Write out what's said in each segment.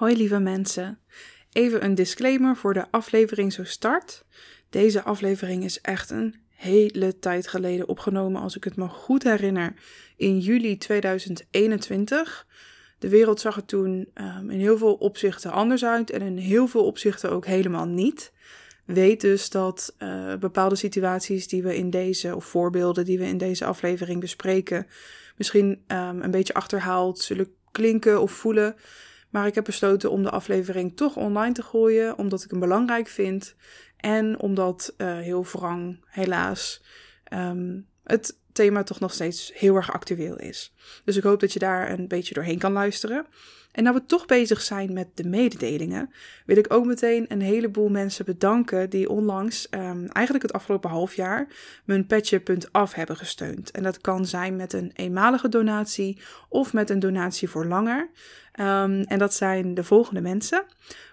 Hoi lieve mensen. Even een disclaimer voor de aflevering zo start. Deze aflevering is echt een hele tijd geleden opgenomen, als ik het me goed herinner, in juli 2021. De wereld zag er toen um, in heel veel opzichten anders uit en in heel veel opzichten ook helemaal niet. Weet dus dat uh, bepaalde situaties die we in deze, of voorbeelden die we in deze aflevering bespreken, misschien um, een beetje achterhaald zullen klinken of voelen. Maar ik heb besloten om de aflevering toch online te gooien, omdat ik hem belangrijk vind. En omdat uh, heel wrang, helaas, um, het thema toch nog steeds heel erg actueel is. Dus ik hoop dat je daar een beetje doorheen kan luisteren. En nou we toch bezig zijn met de mededelingen, wil ik ook meteen een heleboel mensen bedanken die onlangs, um, eigenlijk het afgelopen half jaar, mijn petje.af hebben gesteund. En dat kan zijn met een eenmalige donatie of met een donatie voor langer. Um, en dat zijn de volgende mensen: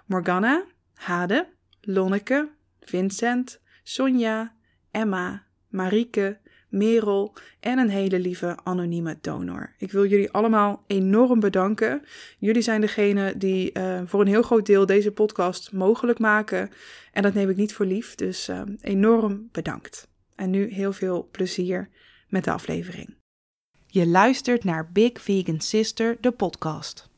Morgana, Hade, Lonneke, Vincent, Sonja, Emma, Marieke, Merel en een hele lieve anonieme donor. Ik wil jullie allemaal enorm bedanken. Jullie zijn degene die uh, voor een heel groot deel deze podcast mogelijk maken. En dat neem ik niet voor lief, dus uh, enorm bedankt. En nu heel veel plezier met de aflevering. Je luistert naar Big Vegan Sister, de podcast.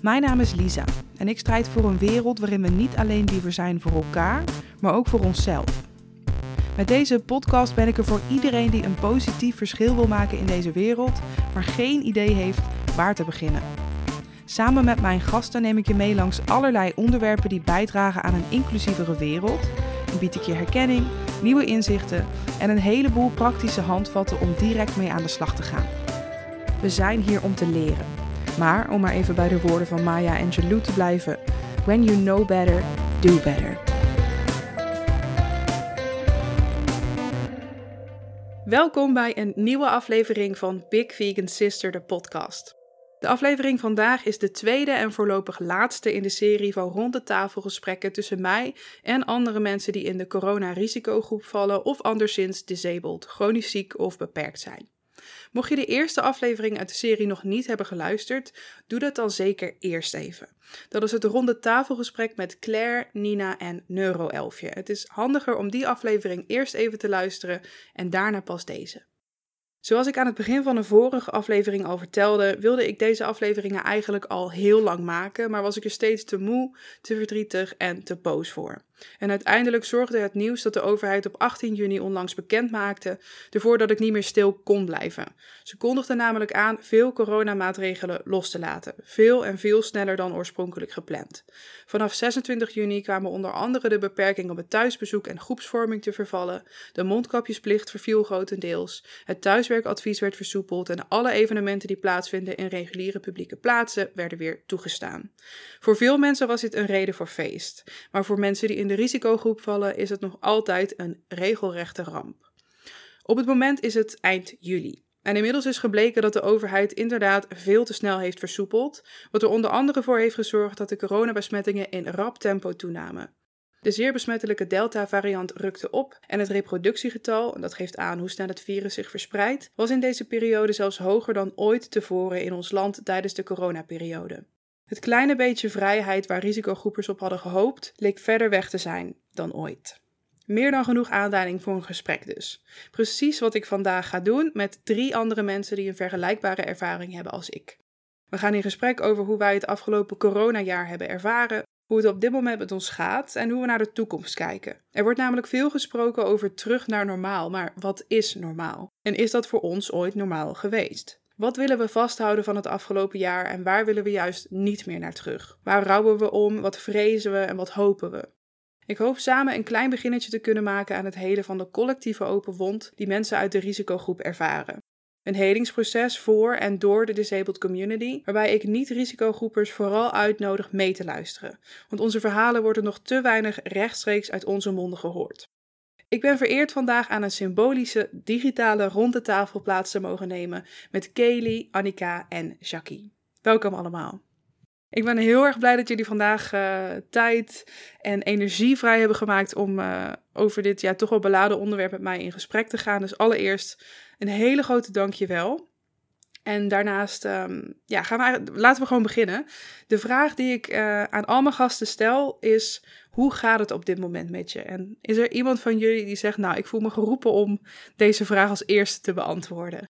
Mijn naam is Lisa en ik strijd voor een wereld waarin we niet alleen liever zijn voor elkaar, maar ook voor onszelf. Met deze podcast ben ik er voor iedereen die een positief verschil wil maken in deze wereld, maar geen idee heeft waar te beginnen. Samen met mijn gasten neem ik je mee langs allerlei onderwerpen die bijdragen aan een inclusievere wereld. En bied ik je herkenning, nieuwe inzichten en een heleboel praktische handvatten om direct mee aan de slag te gaan. We zijn hier om te leren. Maar om maar even bij de woorden van Maya Angelou te blijven: When you know better, do better. Welkom bij een nieuwe aflevering van Big Vegan Sister, de podcast. De aflevering vandaag is de tweede en voorlopig laatste in de serie van rond de tafel gesprekken tussen mij en andere mensen die in de corona-risicogroep vallen of anderszins disabled, chronisch ziek of beperkt zijn. Mocht je de eerste aflevering uit de serie nog niet hebben geluisterd, doe dat dan zeker eerst even. Dat is het ronde tafelgesprek met Claire, Nina en Neuroelfje. Het is handiger om die aflevering eerst even te luisteren en daarna pas deze. Zoals ik aan het begin van de vorige aflevering al vertelde, wilde ik deze afleveringen eigenlijk al heel lang maken, maar was ik er steeds te moe, te verdrietig en te boos voor. En uiteindelijk zorgde het nieuws dat de overheid op 18 juni onlangs bekend maakte ervoor dat ik niet meer stil kon blijven. Ze kondigden namelijk aan veel coronamaatregelen los te laten, veel en veel sneller dan oorspronkelijk gepland. Vanaf 26 juni kwamen onder andere de beperking op het thuisbezoek en groepsvorming te vervallen, de mondkapjesplicht verviel grotendeels, het thuiswerkadvies werd versoepeld en alle evenementen die plaatsvinden in reguliere publieke plaatsen werden weer toegestaan. Voor veel mensen was dit een reden voor feest, maar voor mensen die in de risicogroep vallen, is het nog altijd een regelrechte ramp. Op het moment is het eind juli. En inmiddels is gebleken dat de overheid inderdaad veel te snel heeft versoepeld, wat er onder andere voor heeft gezorgd dat de coronabesmettingen in rap tempo toenamen. De zeer besmettelijke Delta-variant rukte op en het reproductiegetal, dat geeft aan hoe snel het virus zich verspreidt, was in deze periode zelfs hoger dan ooit tevoren in ons land tijdens de coronaperiode. Het kleine beetje vrijheid waar risicogroepers op hadden gehoopt, leek verder weg te zijn dan ooit. Meer dan genoeg aanleiding voor een gesprek dus. Precies wat ik vandaag ga doen met drie andere mensen die een vergelijkbare ervaring hebben als ik. We gaan in gesprek over hoe wij het afgelopen coronajaar hebben ervaren, hoe het op dit moment met ons gaat en hoe we naar de toekomst kijken. Er wordt namelijk veel gesproken over terug naar normaal, maar wat is normaal? En is dat voor ons ooit normaal geweest? Wat willen we vasthouden van het afgelopen jaar en waar willen we juist niet meer naar terug? Waar rouwen we om, wat vrezen we en wat hopen we? Ik hoop samen een klein beginnetje te kunnen maken aan het helen van de collectieve open wond die mensen uit de risicogroep ervaren. Een helingsproces voor en door de disabled community, waarbij ik niet-risicogroepers vooral uitnodig mee te luisteren, want onze verhalen worden nog te weinig rechtstreeks uit onze monden gehoord. Ik ben vereerd vandaag aan een symbolische digitale ronde tafel plaats te mogen nemen met Kaylee, Annika en Jackie. Welkom allemaal. Ik ben heel erg blij dat jullie vandaag uh, tijd en energie vrij hebben gemaakt om uh, over dit ja, toch wel beladen onderwerp met mij in gesprek te gaan. Dus allereerst een hele grote dankjewel. En daarnaast ehm, ja, gaan we, laten we gewoon beginnen. De vraag die ik uh, aan al mijn gasten stel is: hoe gaat het op dit moment met je? En is er iemand van jullie die zegt: Nou, ik voel me geroepen om deze vraag als eerste te beantwoorden?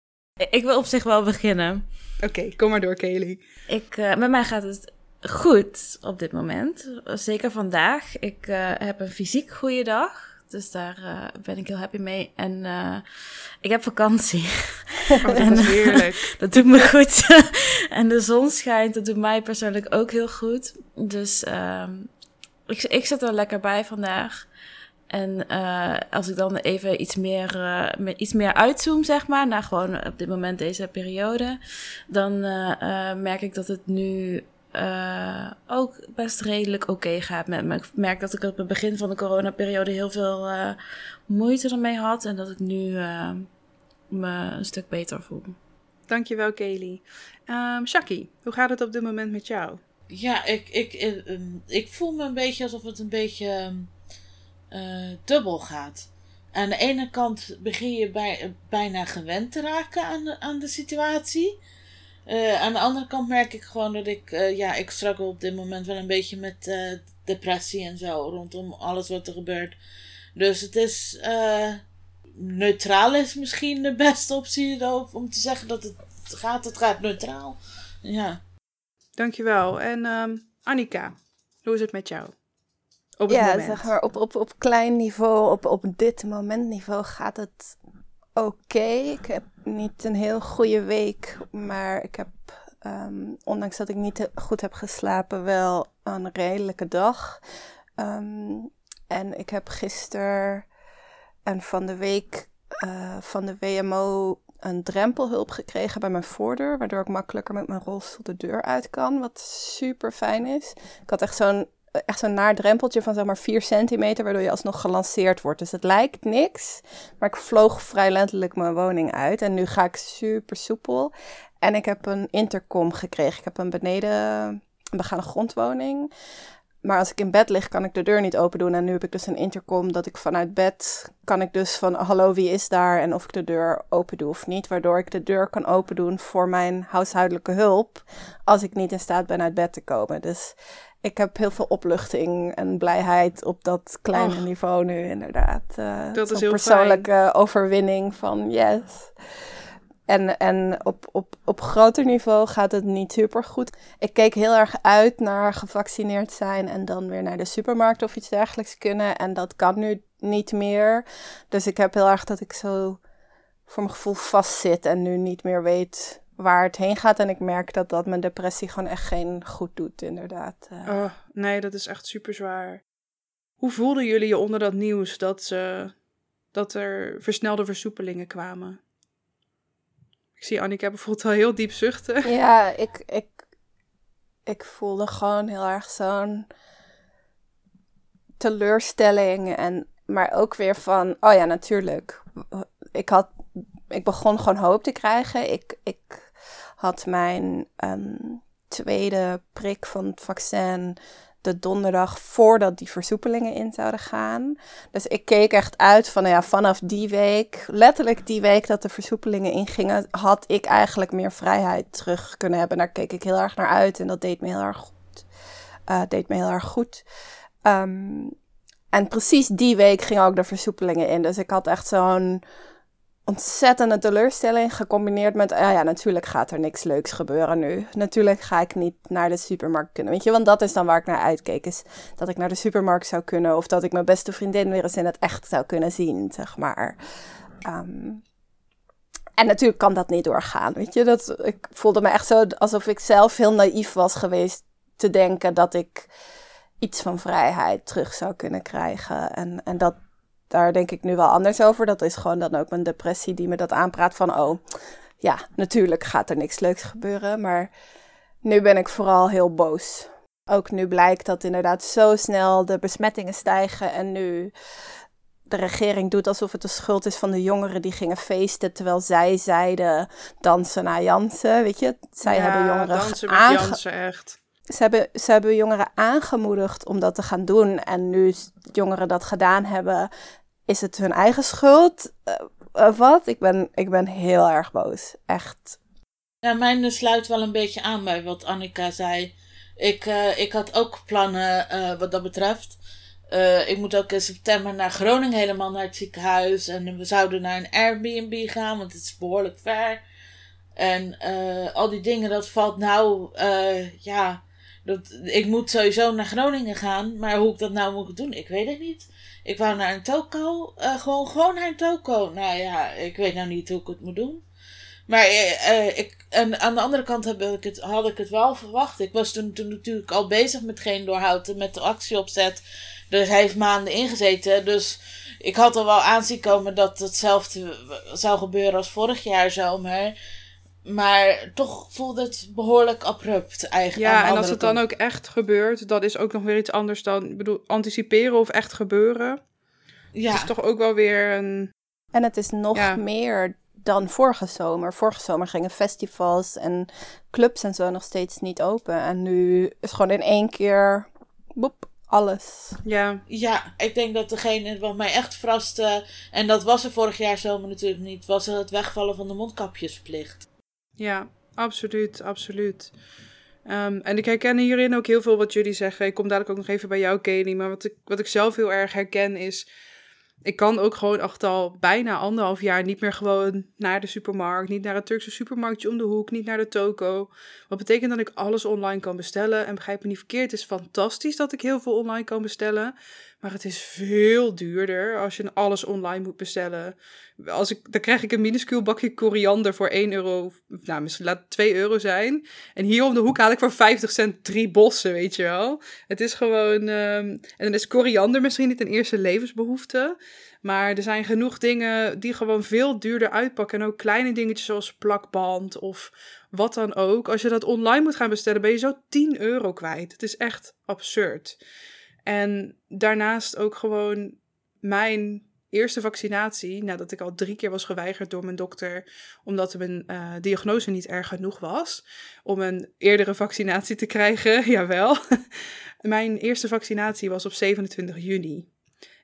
Ik wil op zich wel beginnen. Oké, kom maar door, Kelly. Ik, uh, met mij gaat het goed op dit moment. Zeker vandaag. Ik uh, heb een fysiek goede dag. Dus daar uh, ben ik heel happy mee. En uh, ik heb vakantie. Oh, dat is heerlijk. dat doet me goed. en de zon schijnt. Dat doet mij persoonlijk ook heel goed. Dus uh, ik, ik zit er lekker bij vandaag. En uh, als ik dan even iets meer, uh, iets meer uitzoom, zeg maar, naar gewoon op dit moment deze periode, dan uh, merk ik dat het nu uh, ook best redelijk oké okay gaat met me. Ik merk dat ik op het begin van de coronaperiode heel veel uh, moeite ermee had. En dat ik nu uh, me een stuk beter voel. Dankjewel, Kelly. Um, Shaki, hoe gaat het op dit moment met jou? Ja, ik, ik, ik, ik voel me een beetje alsof het een beetje dubbel gaat. Aan de ene kant begin je bij, bijna gewend te raken aan de, aan de situatie. Uh, aan de andere kant merk ik gewoon dat ik, uh, ja, ik struggle op dit moment wel een beetje met uh, depressie en zo rondom alles wat er gebeurt. Dus het is, neutraal is misschien de beste optie om te zeggen dat het gaat, het gaat neutraal. Ja. Dankjewel. En um, Annika, hoe is het met jou? Op het ja, moment? zeg maar op, op, op klein niveau, op, op dit moment niveau gaat het oké. Ik heb niet een heel goede week, maar ik heb, um, ondanks dat ik niet goed heb geslapen, wel een redelijke dag. Um, en ik heb gisteren en van de week uh, van de WMO een drempelhulp gekregen bij mijn voordeur, waardoor ik makkelijker met mijn rolstoel de deur uit kan, wat super fijn is. Ik had echt zo'n echt zo'n naar drempeltje van zeg maar 4 centimeter, waardoor je alsnog gelanceerd wordt. Dus het lijkt niks, maar ik vloog vrij letterlijk mijn woning uit. En nu ga ik super soepel. En ik heb een intercom gekregen. Ik heb een beneden, een begane grondwoning. Maar als ik in bed lig, kan ik de deur niet open doen. En nu heb ik dus een intercom dat ik vanuit bed kan ik dus van hallo, wie is daar? En of ik de deur open doe of niet. Waardoor ik de deur kan open doen voor mijn huishoudelijke hulp. Als ik niet in staat ben uit bed te komen. Dus ik heb heel veel opluchting en blijheid op dat kleine niveau nu, inderdaad. Uh, dat is heel persoonlijke fijn. overwinning van yes. En, en op, op, op groter niveau gaat het niet super goed. Ik keek heel erg uit naar gevaccineerd zijn en dan weer naar de supermarkt of iets dergelijks kunnen. En dat kan nu niet meer. Dus ik heb heel erg dat ik zo voor mijn gevoel vastzit en nu niet meer weet waar het heen gaat. En ik merk dat dat mijn depressie gewoon echt geen goed doet, inderdaad. Oh, nee, dat is echt super zwaar. Hoe voelden jullie je onder dat nieuws dat, ze, dat er versnelde versoepelingen kwamen? Ik zie Annika bijvoorbeeld wel heel diep zuchten. Ja, ik, ik, ik voelde gewoon heel erg zo'n teleurstelling. En, maar ook weer van, oh ja, natuurlijk. Ik, had, ik begon gewoon hoop te krijgen. Ik, ik had mijn um, tweede prik van het vaccin de donderdag voordat die versoepelingen in zouden gaan. Dus ik keek echt uit van, nou ja, vanaf die week, letterlijk die week dat de versoepelingen ingingen, had ik eigenlijk meer vrijheid terug kunnen hebben. Daar keek ik heel erg naar uit en dat deed me heel erg goed. Uh, deed me heel erg goed. Um, en precies die week gingen ook de versoepelingen in. Dus ik had echt zo'n ontzettende teleurstelling gecombineerd met, ja, ja, natuurlijk gaat er niks leuks gebeuren nu. Natuurlijk ga ik niet naar de supermarkt kunnen, weet je, want dat is dan waar ik naar uitkeek, is dat ik naar de supermarkt zou kunnen of dat ik mijn beste vriendin weer eens in het echt zou kunnen zien, zeg maar. Um, en natuurlijk kan dat niet doorgaan, weet je. Dat, ik voelde me echt zo alsof ik zelf heel naïef was geweest te denken dat ik iets van vrijheid terug zou kunnen krijgen. En, en dat, daar denk ik nu wel anders over. Dat is gewoon dan ook mijn depressie die me dat aanpraat van, oh ja, natuurlijk gaat er niks leuks gebeuren. Maar nu ben ik vooral heel boos. Ook nu blijkt dat inderdaad zo snel de besmettingen stijgen en nu de regering doet alsof het de schuld is van de jongeren die gingen feesten, terwijl zij zeiden dansen naar Jansen, weet je? Zij hebben jongeren dansen met Jansen, echt. Ze hebben, ze hebben jongeren aangemoedigd om dat te gaan doen. En nu jongeren dat gedaan hebben, is het hun eigen schuld? Uh, wat? Ik ben, ik ben heel erg boos. Echt. Ja, mijn sluit wel een beetje aan bij wat Annika zei. Ik, uh, ik had ook plannen uh, wat dat betreft. Ik moet ook in september naar Groningen helemaal naar het ziekenhuis. En we zouden naar een Airbnb gaan, want het is behoorlijk ver. En al die dingen, dat valt nou, ja. Dat, ik moet sowieso naar Groningen gaan. Maar hoe ik dat nou moet doen, ik weet het niet. Ik wou naar een toko. gewoon, gewoon naar een toko. Nou ja, ik weet nou niet hoe ik het moet doen. Maar uh, ik, en aan de andere kant heb ik het, had ik het wel verwacht. Ik was toen, toen natuurlijk al bezig met geen doorhouden, met de actieopzet. Dus hij heeft maanden ingezeten. Dus ik had al wel aanzien komen dat hetzelfde zou gebeuren als vorig jaar zomer. Maar toch voelde het behoorlijk abrupt eigenlijk. Ja, en als het dan ook echt gebeurt, dat is ook nog weer iets anders dan ik bedoel, anticiperen of echt gebeuren. Ja. Het is toch ook wel weer een. En het is nog meer dan vorige zomer. Vorige zomer gingen festivals en clubs en zo nog steeds niet open. En nu is gewoon in één keer boep, alles. Ja. ja, ik denk dat degene wat mij echt verraste, en dat was er vorig jaar zomer natuurlijk niet, was het wegvallen van de mondkapjesplicht. Ja, absoluut, absoluut. Um, en ik herken hierin ook heel veel wat jullie zeggen. Ik kom dadelijk ook nog even bij jou, Kelly. Maar wat ik, wat ik zelf heel erg herken is ik kan ook gewoon echt al bijna anderhalf jaar niet meer gewoon naar de supermarkt. Niet naar het Turkse supermarktje om de hoek. Niet naar de toko. Wat betekent dat ik alles online kan bestellen. En begrijp me niet verkeerd. Het is fantastisch dat ik heel veel online kan bestellen. Maar het is veel duurder als je alles online moet bestellen. Als ik, dan krijg ik een minuscuul bakje koriander voor 1 euro. Nou, misschien laat het 2 euro zijn. En hier om de hoek haal ik voor 50 cent drie bossen, weet je wel. Het is gewoon. Um, en dan is koriander misschien niet een eerste levensbehoefte. Maar er zijn genoeg dingen die gewoon veel duurder uitpakken. En ook kleine dingetjes zoals plakband of wat dan ook. Als je dat online moet gaan bestellen, ben je zo 10 euro kwijt. Het is echt absurd. En daarnaast ook gewoon mijn eerste vaccinatie, nadat ik al drie keer was geweigerd door mijn dokter, omdat mijn uh, diagnose niet erg genoeg was, om een eerdere vaccinatie te krijgen, jawel. mijn eerste vaccinatie was op 27 juni.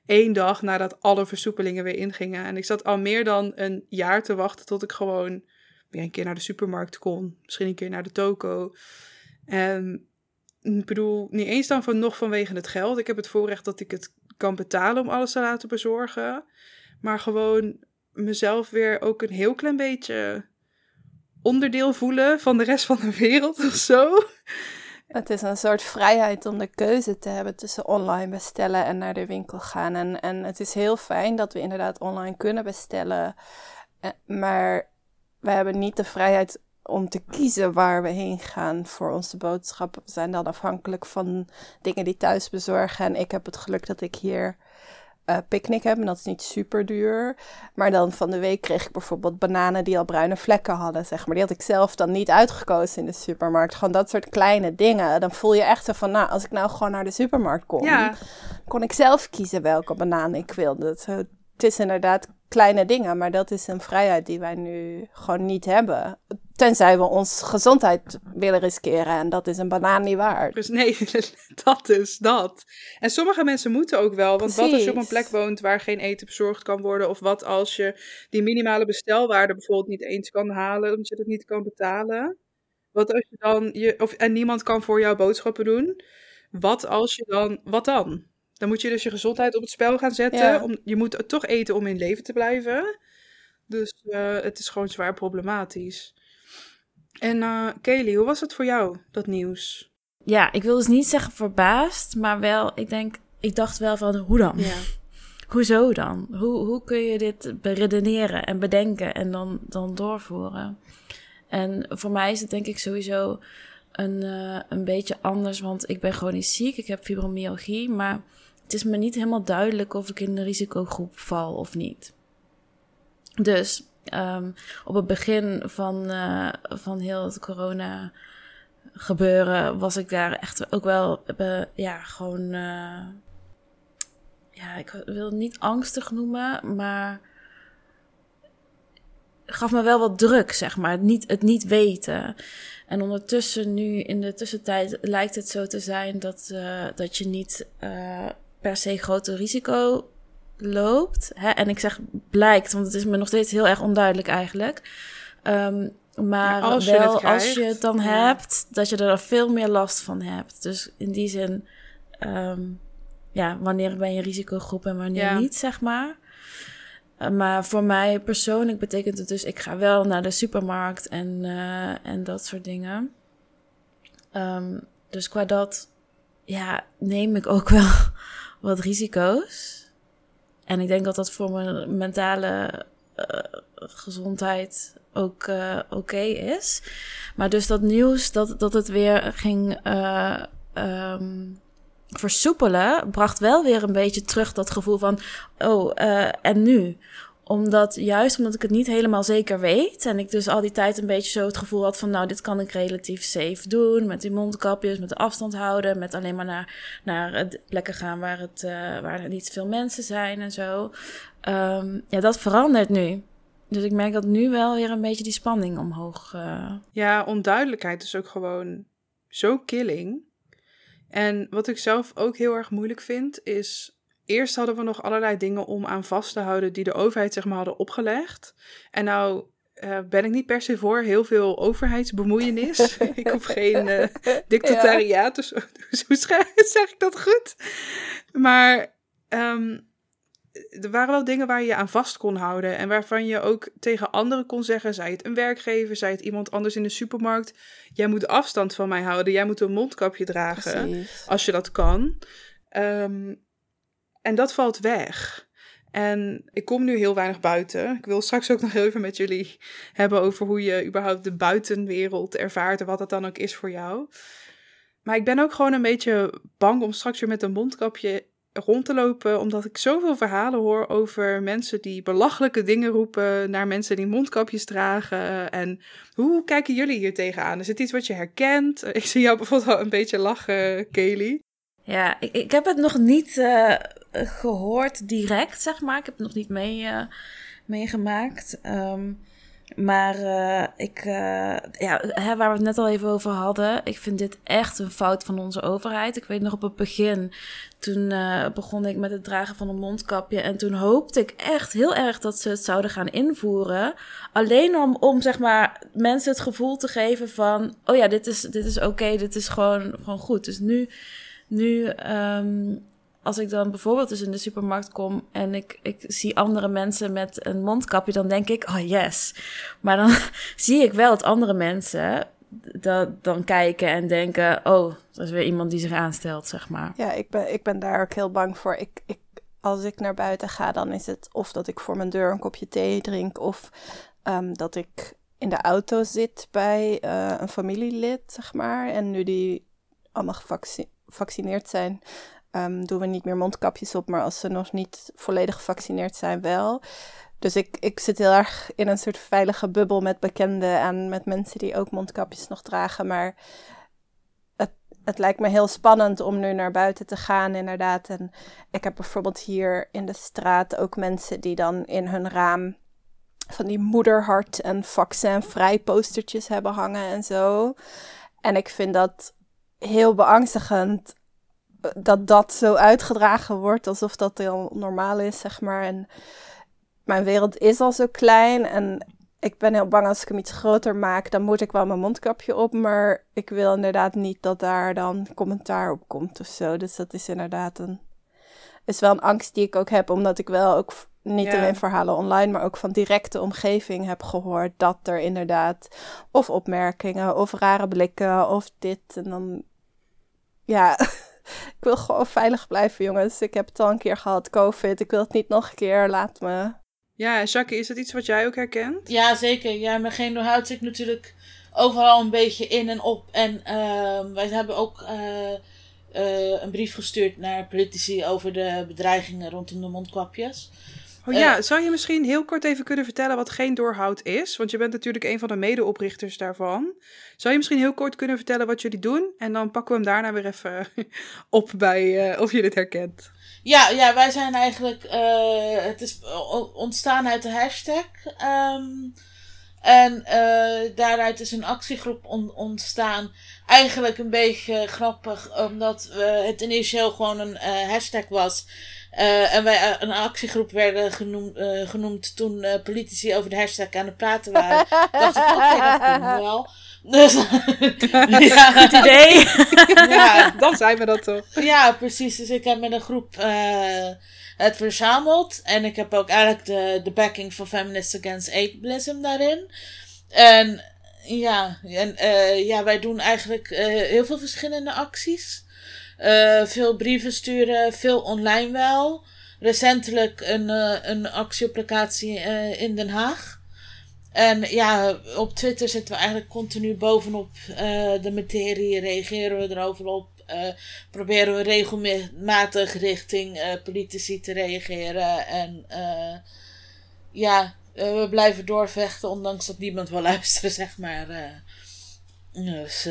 Eén dag nadat alle versoepelingen weer ingingen. En ik zat al meer dan een jaar te wachten tot ik gewoon weer een keer naar de supermarkt kon. Misschien een keer naar de toko. En ik bedoel, niet eens dan van, nog vanwege het geld. Ik heb het voorrecht dat ik het kan betalen om alles te laten bezorgen. Maar gewoon mezelf weer ook een heel klein beetje onderdeel voelen van de rest van de wereld of zo. Het is een soort vrijheid om de keuze te hebben tussen online bestellen en naar de winkel gaan. En, en het is heel fijn dat we inderdaad online kunnen bestellen. Eh, maar we hebben niet de vrijheid om te kiezen waar we heen gaan voor onze boodschappen. We zijn dan afhankelijk van dingen die thuis bezorgen. En ik heb het geluk dat ik hier uh, picknick heb en dat is niet super duur. Maar dan van de week kreeg ik bijvoorbeeld bananen die al bruine vlekken hadden, zeg maar. Die had ik zelf dan niet uitgekozen in de supermarkt. Gewoon dat soort kleine dingen. Dan voel je echt zo van, nou, als ik nou gewoon naar de supermarkt kom, kon ik zelf kiezen welke banaan ik wilde. Het, het is inderdaad kleine dingen, maar dat is een vrijheid die wij nu gewoon niet hebben. Tenzij we ons gezondheid willen riskeren en dat is een banaan niet waard. Dus nee, dat is dat. En sommige mensen moeten ook wel, want wat als je op een plek woont waar geen eten bezorgd kan worden? Of wat als je die minimale bestelwaarde bijvoorbeeld niet eens kan halen omdat je het niet kan betalen? Wat als je dan, je, of, en niemand kan voor jou boodschappen doen? Wat als je dan, wat dan? Dan moet je dus je gezondheid op het spel gaan zetten. Om, je moet toch eten om in leven te blijven. Dus uh, het is gewoon zwaar problematisch. En uh, Kelly, hoe was het voor jou, dat nieuws? Ja, ik wil dus niet zeggen verbaasd, maar wel, ik denk, ik dacht wel van, hoe dan? Ja. Hoezo dan? Hoe, hoe kun je dit beredeneren en bedenken en dan, dan doorvoeren? En voor mij is het denk ik sowieso een, uh, een beetje anders, want ik ben gewoon niet ziek. Ik heb fibromyalgie, maar het is me niet helemaal duidelijk of ik in de risicogroep val of niet. Dus um, op het begin van, uh, van heel het corona gebeuren was ik daar echt ook wel, uh, ja, gewoon, uh, ja, ik wil het niet angstig noemen, maar gaf me wel wat druk, zeg maar. Het niet, het niet weten. En ondertussen, nu in de tussentijd, lijkt het zo te zijn dat, dat je niet per se grote risico loopt. Hè? En ik zeg blijkt, want het is me nog steeds heel erg onduidelijk eigenlijk. Um, Maar als wel je als je het dan hebt, dat je er veel meer last van hebt. Dus in die zin, ehm, ja, wanneer ben je risicogroep en wanneer niet, zeg maar. Eh, maar voor mij persoonlijk betekent het dus, ik ga wel naar de supermarkt en, uh, en dat soort dingen. Um, dus qua dat, ja, neem ik ook wel wat risico's. En ik denk dat dat voor mijn mentale uh, gezondheid ook uh, oké is. Maar dus dat nieuws dat, dat het weer ging uh, um, versoepelen, bracht wel weer een beetje terug dat gevoel van: oh, en nu? Omdat juist omdat ik het niet helemaal zeker weet. En ik dus al die tijd een beetje zo het gevoel had van nou, dit kan ik relatief safe doen. Met die mondkapjes, met de afstand houden. Met alleen maar naar, naar plekken gaan waar, het, uh, waar er niet veel mensen zijn en zo. Um, ja, dat verandert nu. Dus ik merk dat nu wel weer een beetje die spanning omhoog. Uh... Ja, onduidelijkheid is ook gewoon zo killing. En wat ik zelf ook heel erg moeilijk vind, is. Eerst hadden we nog allerlei dingen om aan vast te houden die de overheid zeg maar hadden opgelegd. En nou uh, ben ik niet per se voor heel veel overheidsbemoeienis. ik hoef geen uh, dictatariaat, dus hoe zeg ik dat goed? Maar um, er waren wel dingen waar je je aan vast kon houden. En waarvan je ook tegen anderen kon zeggen, zij het een werkgever, zij het iemand anders in de supermarkt. Jij moet afstand van mij houden. Jij moet een mondkapje dragen. Als je dat kan. Um, en dat valt weg. En ik kom nu heel weinig buiten. Ik wil straks ook nog heel even met jullie hebben over hoe je überhaupt de buitenwereld ervaart en wat dat dan ook is voor jou. Maar ik ben ook gewoon een beetje bang om straks weer met een mondkapje rond te lopen, omdat ik zoveel verhalen hoor over mensen die belachelijke dingen roepen naar mensen die mondkapjes dragen. En hoe kijken jullie hier tegenaan? Is het iets wat je herkent? Ik zie jou bijvoorbeeld al een beetje lachen, Kelly. Ja, ik, ik heb het nog niet uh, gehoord direct, zeg maar. Ik heb het nog niet mee, uh, meegemaakt. Um, maar uh, ik, uh, ja, hè, waar we het net al even over hadden, ik vind dit echt een fout van onze overheid. Ik weet nog op het begin, toen begon ik met het dragen van een mondkapje. En toen hoopte ik echt heel erg dat ze het zouden gaan invoeren. Alleen om, om zeg maar mensen het gevoel te geven van, oh ja, dit is, dit is oké, dit is gewoon, gewoon goed. Dus nu, nu um, als ik dan bijvoorbeeld dus in de supermarkt kom en ik, ik zie andere mensen met een mondkapje, dan denk ik, oh yes. Maar dan zie ik wel dat andere mensen dat dan kijken en denken, oh, dat is weer iemand die zich aanstelt, zeg maar. Ja, ik ben, ik ben daar ook heel bang voor. Ik, ik, als ik naar buiten ga, dan is het of dat ik voor mijn deur een kopje thee drink, of um, dat ik in de auto zit bij uh, een familielid, zeg maar. En nu die allemaal gevaccineerd zijn, um, doen we niet meer mondkapjes op, maar als ze nog niet volledig gevaccineerd zijn, wel. Dus ik, ik zit heel erg in een soort veilige bubbel met bekenden en met mensen die ook mondkapjes nog dragen. Maar het, het lijkt me heel spannend om nu naar buiten te gaan, inderdaad. En ik heb bijvoorbeeld hier in de straat ook mensen die dan in hun raam van die moederhart en vaccinvrij postertjes hebben hangen en zo. En ik vind dat heel beangstigend dat dat zo uitgedragen wordt alsof dat heel normaal is, zeg maar. En mijn wereld is al zo klein en ik ben heel bang als ik hem iets groter maak, dan moet ik wel mijn mondkapje op, maar ik wil inderdaad niet dat daar dan commentaar op komt of zo. Dus dat is inderdaad een, is wel een angst die ik ook heb, omdat ik wel ook niet alleen verhalen online, maar ook van directe omgeving heb gehoord dat er inderdaad of opmerkingen of rare blikken of dit en dan ja. ik wil gewoon veilig blijven, jongens. Ik heb het al een keer gehad, COVID. Ik wil het niet nog een keer. Laat me. Ja, Jackie, is dat iets wat jij ook herkent? Ja, zeker. Ja, met geen houdt ik natuurlijk overal een beetje in en op. En uh, wij hebben ook uh, uh, een brief gestuurd naar politici over de bedreigingen rondom de mondkapjes. Oh ja, uh, zou je misschien heel kort even kunnen vertellen wat geen doorhoud is? Want je bent natuurlijk een van de medeoprichters daarvan. Zou je misschien heel kort kunnen vertellen wat jullie doen? En dan pakken we hem daarna weer even op bij uh, of je dit herkent. Ja, ja wij zijn eigenlijk. Uh, het is ontstaan uit de hashtag. Um, En daaruit is een actiegroep ontstaan. Eigenlijk een beetje grappig, omdat het initieel gewoon een hashtag was. Uh, en wij een actiegroep werden genoemd, genoemd toen politici over de hashtag aan het praten waren. dacht ik, oké, okay, dat kunnen we wel. Dus, ja, goed idee. ja, dan zijn we dat toch. Ja, precies. Dus ik heb met een groep het verzameld. En ik heb ook eigenlijk de, de backing van Feminists Against Ableism daarin. En ja, en, uh, ja wij doen eigenlijk uh, heel veel verschillende acties. Uh, veel brieven sturen, veel online wel. Recentelijk een, een actieapplicatie in Den Haag. En ja, op Twitter zitten we eigenlijk continu bovenop de materie, reageren we erover op. Uh, proberen we regelmatig richting uh, politici te reageren. En uh, ja, we blijven doorvechten, ondanks dat niemand wil luisteren, zeg maar. dus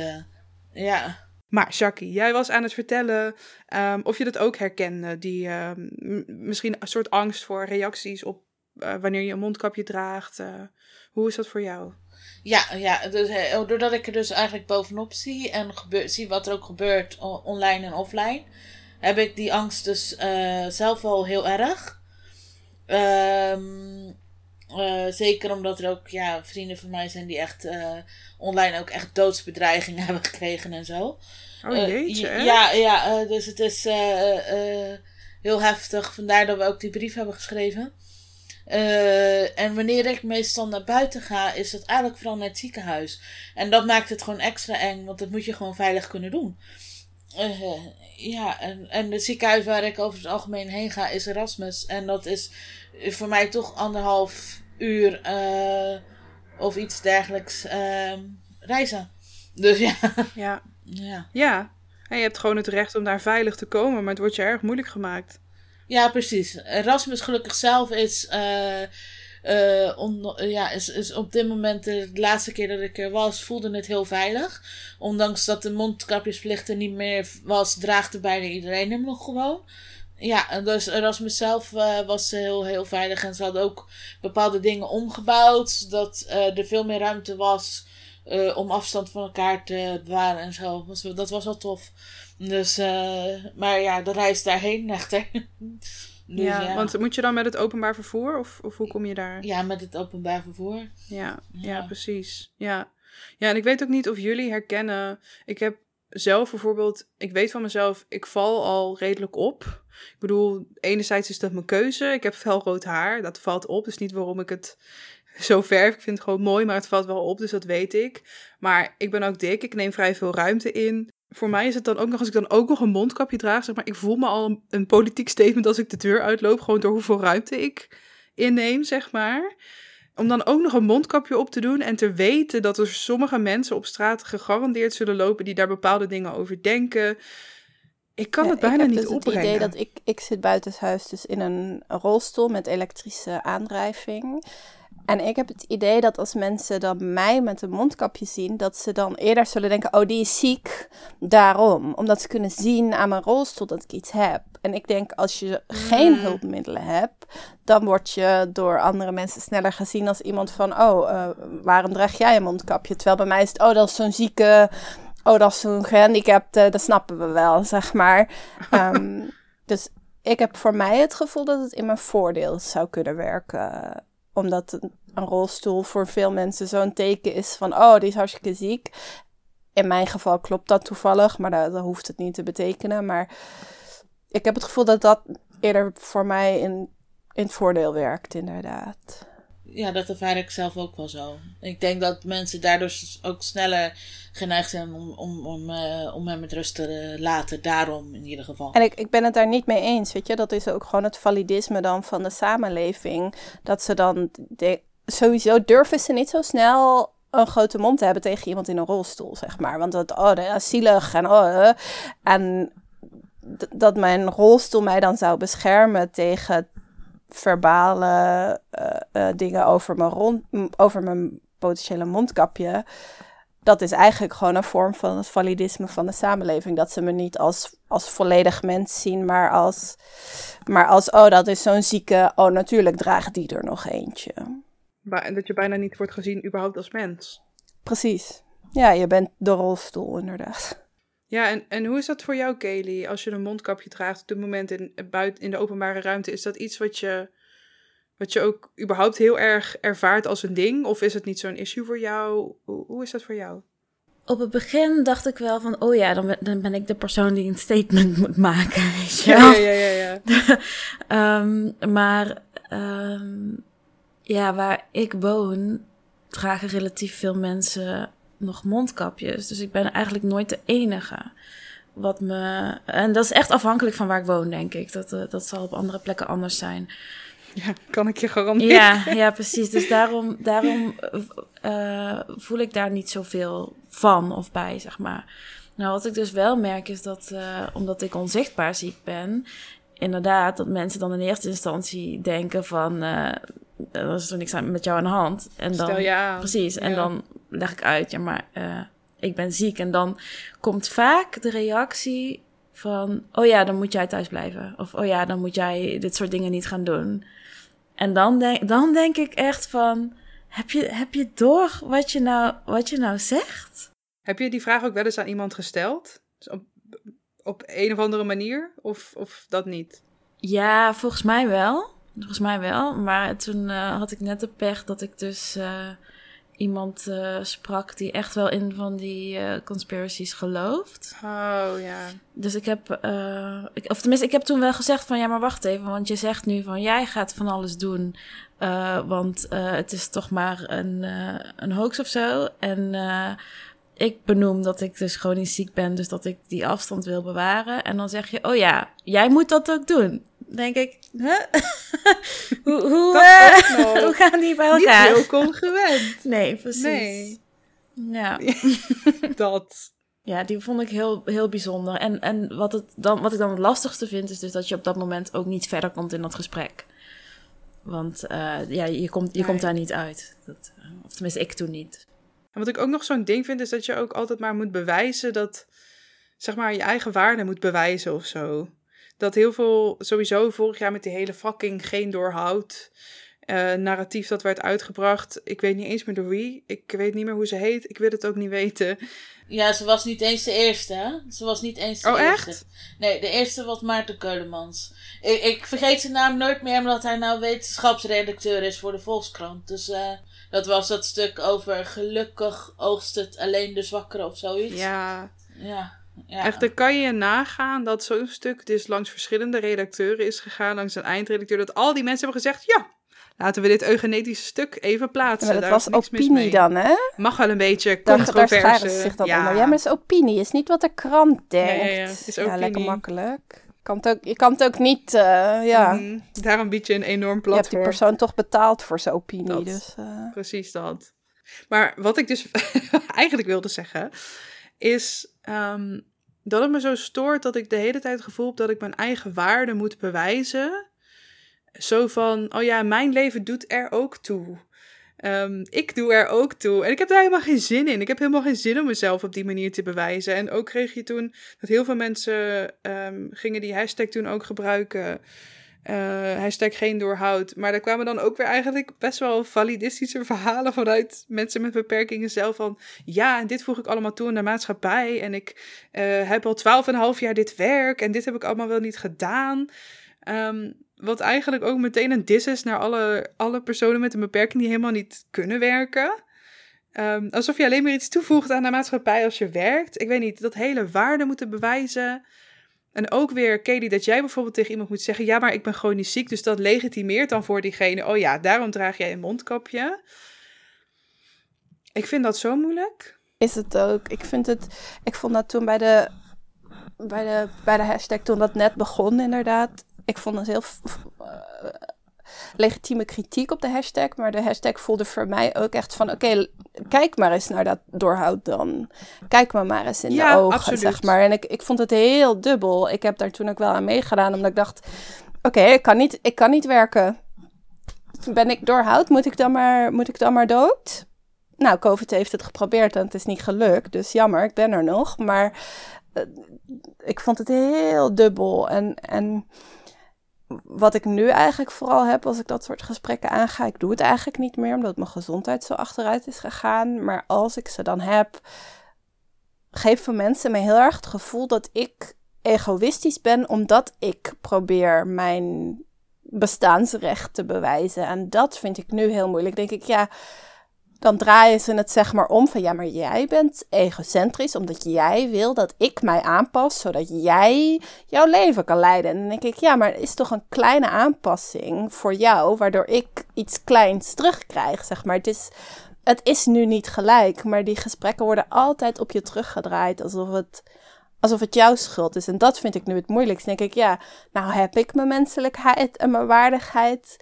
ja. Maar Jackie, jij was aan het vertellen um, of je dat ook herkende, die um, misschien een soort angst voor reacties op wanneer je een mondkapje draagt. hoe is dat voor jou? Ja, ja dus, eh, doordat ik er dus eigenlijk bovenop zie en zie wat er ook gebeurt online en offline, heb ik die angst dus zelf wel heel erg. Um, uh, zeker omdat er ook ja, vrienden van mij zijn die echt online ook echt doodsbedreigingen hebben gekregen en zo. Oh jeetje, hè? Ja, ja dus het is heel heftig. Vandaar dat we ook die brief hebben geschreven. Uh, en wanneer ik meestal naar buiten ga, is het eigenlijk vooral naar het ziekenhuis. En dat maakt het gewoon extra eng, want dat moet je gewoon veilig kunnen doen. Uh, ja, en, en het ziekenhuis waar ik over het algemeen heen ga is Erasmus. En dat is voor mij toch anderhalf uur uh, of iets dergelijks ehm, reizen. Dus ja. Ja. ja. ja. En je hebt gewoon het recht om daar veilig te komen, maar het wordt je erg moeilijk gemaakt. Ja, precies. Erasmus gelukkig zelf is, uh, on, ja, is, is op dit moment de laatste keer dat ik er was, voelde het heel veilig. Ondanks dat de mondkapjesplicht er niet meer was, draagde bijna iedereen hem nog gewoon. Ja, dus Erasmus zelf uh, was heel, heel veilig en ze hadden ook bepaalde dingen omgebouwd, zodat er veel meer ruimte was om afstand van elkaar te bewaren en zo. Dat was wel tof. Dus, maar ja, de reis daarheen echter. dus, ja, want moet je dan met het openbaar vervoer of, of hoe kom je daar? Ja, met het openbaar vervoer. Ja, ja, ja. precies. Ja. ja, en ik weet ook niet of jullie herkennen. Ik heb zelf bijvoorbeeld, ik weet van mezelf, ik val al redelijk op. Ik bedoel, enerzijds is dat mijn keuze. Ik heb felrood haar, dat valt op. Dus niet waarom ik het zo verf. Ik vind het gewoon mooi, maar het valt wel op, dus dat weet ik. Maar ik ben ook dik, ik neem vrij veel ruimte in voor mij is het dan ook nog, als ik dan ook nog een mondkapje draag, zeg maar, ik voel me al een, politiek statement als ik de deur uitloop, gewoon door hoeveel ruimte ik inneem, zeg maar. Om dan ook nog een mondkapje op te doen en te weten dat er sommige mensen op straat gegarandeerd zullen lopen die daar bepaalde dingen over denken. Ik kan het bijna niet dus opbrengen. Ik heb het idee dat ik, ik zit buitenshuis dus in een rolstoel met elektrische aandrijving. En ik heb het idee dat als mensen dan mij met een mondkapje zien, dat ze dan eerder zullen denken: oh, die is ziek. Daarom. Omdat ze kunnen zien aan mijn rolstoel dat ik iets heb. En ik denk, als je geen hmm. hulpmiddelen hebt, dan word je door andere mensen sneller gezien als iemand van: oh, uh, waarom draag jij een mondkapje? Terwijl bij mij is het: oh, dat is zo'n zieke. Oh, dat is zo'n gehandicapte. Dat snappen we wel, zeg maar. um, dus ik heb voor mij het gevoel dat het in mijn voordeel zou kunnen werken omdat een rolstoel voor veel mensen zo'n teken is van, oh, die is hartstikke ziek. In mijn geval klopt dat toevallig, maar dat, dat, hoeft het niet te betekenen. Maar ik heb het gevoel dat dat eerder voor mij in, in het voordeel werkt, inderdaad. Ja, dat ervaar ik zelf ook wel zo. Ik denk dat mensen daardoor ook sneller geneigd zijn om, om, om, uh, om hem met rust te laten. Daarom in ieder geval. En ik, ik ben het daar niet mee eens, weet je. Dat is ook gewoon het validisme dan van de samenleving. Dat ze dan... De, sowieso durven ze niet zo snel een grote mond te hebben tegen iemand in een rolstoel, zeg maar. Want dat, oh, dat is zielig en oh... Uh, en dat mijn rolstoel mij dan zou beschermen tegen verbale uh, dingen over mijn, rond, over mijn potentiële mondkapje. Dat is eigenlijk gewoon een vorm van het validisme van de samenleving. Dat ze me niet als, als volledig mens zien, maar als, maar als, oh, dat is zo'n zieke, oh, natuurlijk draagt die er nog eentje. dat je bijna niet wordt gezien überhaupt als mens. Precies. Ja, je bent de rolstoel inderdaad. Ja, en, en hoe is dat voor jou, Kelly, als je een mondkapje draagt op dit moment in, buiten, in de openbare ruimte? Is dat iets wat je, wat je ook überhaupt heel erg ervaart als een ding? Of is het niet zo'n issue voor jou? Hoe, hoe is dat voor jou? Op het begin dacht ik wel van, oh ja, dan ben, dan ben ik de persoon die een statement moet maken. Weet je ja, ja, ja, ja. um, maar um, ja, waar ik woon, dragen relatief veel mensen nog mondkapjes. Dus ik ben eigenlijk nooit de enige. Wat me. En dat is echt afhankelijk van waar ik woon, denk ik. Dat, uh, dat zal op andere plekken anders zijn. Ja, kan ik je garanderen. Ja, ja precies. Dus daarom, daarom uh, voel ik daar niet zoveel van of bij, zeg maar. Nou, wat ik dus wel merk is dat, uh, omdat ik onzichtbaar ziek ben, inderdaad, dat mensen dan in eerste instantie denken van, uh, er is er niks aan met jou aan de hand. En dan, Stel. Precies, en dan leg ik uit, ja, maar uh, ik ben ziek. En dan komt vaak de reactie van, oh ja, dan moet jij thuis blijven. Of, oh ja, dan moet jij dit soort dingen niet gaan doen. En dan denk, dan denk ik echt van, heb je, heb je door wat je, nou, wat je nou zegt? Heb je die vraag ook wel eens aan iemand gesteld? Dus op, op een of andere manier? Of, of dat niet? Ja, volgens mij wel. Volgens mij wel. Maar toen uh, had ik net de pech dat ik dus uh, iemand uh, sprak die echt wel in van die conspiracies gelooft. Oh ja. Dus ik heb, ik, of tenminste, ik heb toen wel gezegd van ja, maar wacht even, want je zegt nu van jij gaat van alles doen, want het is toch maar een, een hoax of zo. En ik benoem dat ik dus chronisch ziek ben, dus dat ik die afstand wil bewaren. En dan zeg je, oh ja, jij moet dat ook doen. Denk ik, huh? hoe, hoe, uh, hoe gaan die bij elkaar? Niet heel congruent. Nee, precies. Nee. Ja. dat. Ja, die vond ik heel, heel bijzonder. En, en wat, het dan, wat ik dan het lastigste vind, is dus dat je op dat moment ook niet verder komt in dat gesprek. Want uh, ja, je, komt, je nee. komt daar niet uit. Dat, of tenminste, ik toen niet. En wat ik ook nog zo'n ding vind, is dat je ook altijd maar moet bewijzen dat, zeg maar, je eigen waarde moet bewijzen of zo. Dat heel veel, sowieso vorig jaar met die hele fucking geen doorhoud uh, narratief dat werd uitgebracht. Ik weet niet eens meer door wie. Ik weet niet meer hoe ze heet. Ik wil het ook niet weten. Ja, ze was niet eens de eerste, hè? Ze was niet eens de oh, eerste. Echt? Nee, de eerste was Maarten Keulemans. Ik, ik, vergeet zijn naam nooit meer, omdat hij nou wetenschapsredacteur is voor de Volkskrant. Dus uh, dat was dat stuk over gelukkig oogst het alleen de zwakkere of zoiets. Ja. Ja. Ja. Echt, dan kan je nagaan dat zo'n stuk dus langs verschillende redacteuren is gegaan, langs een eindredacteur, dat al die mensen hebben gezegd, ja, laten we dit eugenetische stuk even plaatsen. Ja, dat was opinie dan, hè? Mag wel een beetje controverse. zich dan ja. onder. Ja, maar het is opinie, is niet wat de krant denkt. Ja, ja, is opinie. Ja, lekker makkelijk. Kan het ook, je kan het ook niet, uh, ja. Mm, daarom bied je een enorm platform. Je hebt die persoon toch betaald voor zijn opinie, dat, dus... Uh... Precies dat. Maar wat ik dus eigenlijk wilde zeggen, is um, dat het me zo stoort dat ik de hele tijd het gevoel heb dat ik mijn eigen waarde moet bewijzen. Zo van, oh ja, mijn leven doet er ook toe. Um, ik doe er ook toe. En ik heb daar helemaal geen zin in. Ik heb helemaal geen zin om mezelf op die manier te bewijzen. En ook kreeg je toen dat heel veel mensen um, gingen die hashtag toen ook gebruiken. Uh, hashtag geen doorhoud. Maar daar kwamen dan ook weer eigenlijk best wel validistische verhalen vanuit mensen met beperkingen zelf. Van ja, en dit voeg ik allemaal toe in de maatschappij. En ik uh, heb al twaalf en een half jaar dit werk. En dit heb ik allemaal wel niet gedaan. Um, wat eigenlijk ook meteen een dis is naar alle, alle personen met een beperking die helemaal niet kunnen werken. Um, alsof je alleen maar iets toevoegt aan de maatschappij als je werkt. Ik weet niet, dat hele waarde moeten bewijzen. En ook weer, Katie, dat jij bijvoorbeeld tegen iemand moet zeggen: Ja, maar ik ben niet ziek. Dus dat legitimeert dan voor diegene: Oh ja, daarom draag jij een mondkapje. Ik vind dat zo moeilijk. Is het ook. Ik vind het. Ik vond dat toen bij de. Bij de, bij de hashtag, toen dat net begon, inderdaad. Ik vond het heel. Legitieme kritiek op de hashtag. Maar de hashtag voelde voor mij ook echt van: oké, okay, kijk maar eens naar dat doorhoud dan. Kijk me maar eens in ja, de ogen, absoluut. zeg maar. En ik, ik vond het heel dubbel. Ik heb daar toen ook wel aan meegedaan, omdat ik dacht: oké, okay, ik, kan niet, ik kan niet werken. Ben ik doorhoud? Moet ik dan maar, moet ik dan maar dood? Nou, COVID heeft het geprobeerd en het is niet gelukt. Dus jammer, ik ben er nog. Maar uh, ik vond het heel dubbel. En. en wat ik nu eigenlijk vooral heb als ik dat soort gesprekken aanga, ik doe het eigenlijk niet meer omdat mijn gezondheid zo achteruit is gegaan. Maar als ik ze dan heb, geven mensen me heel erg het gevoel dat ik egoïstisch ben omdat ik probeer mijn bestaansrecht te bewijzen. En dat vind ik nu heel moeilijk. Denk ik, ja, dan draaien ze het zeg maar om van ja, maar jij bent egocentrisch omdat jij wil dat ik mij aanpas zodat jij jouw leven kan leiden. En dan denk ik, ja, maar het is toch een kleine aanpassing voor jou waardoor ik iets kleins terugkrijg, zeg maar. Het is, het is nu niet gelijk, maar die gesprekken worden altijd op je teruggedraaid alsof het alsof het jouw schuld is. En dat vind ik nu het moeilijkst. denk ik, ja, nou heb ik mijn menselijkheid en mijn waardigheid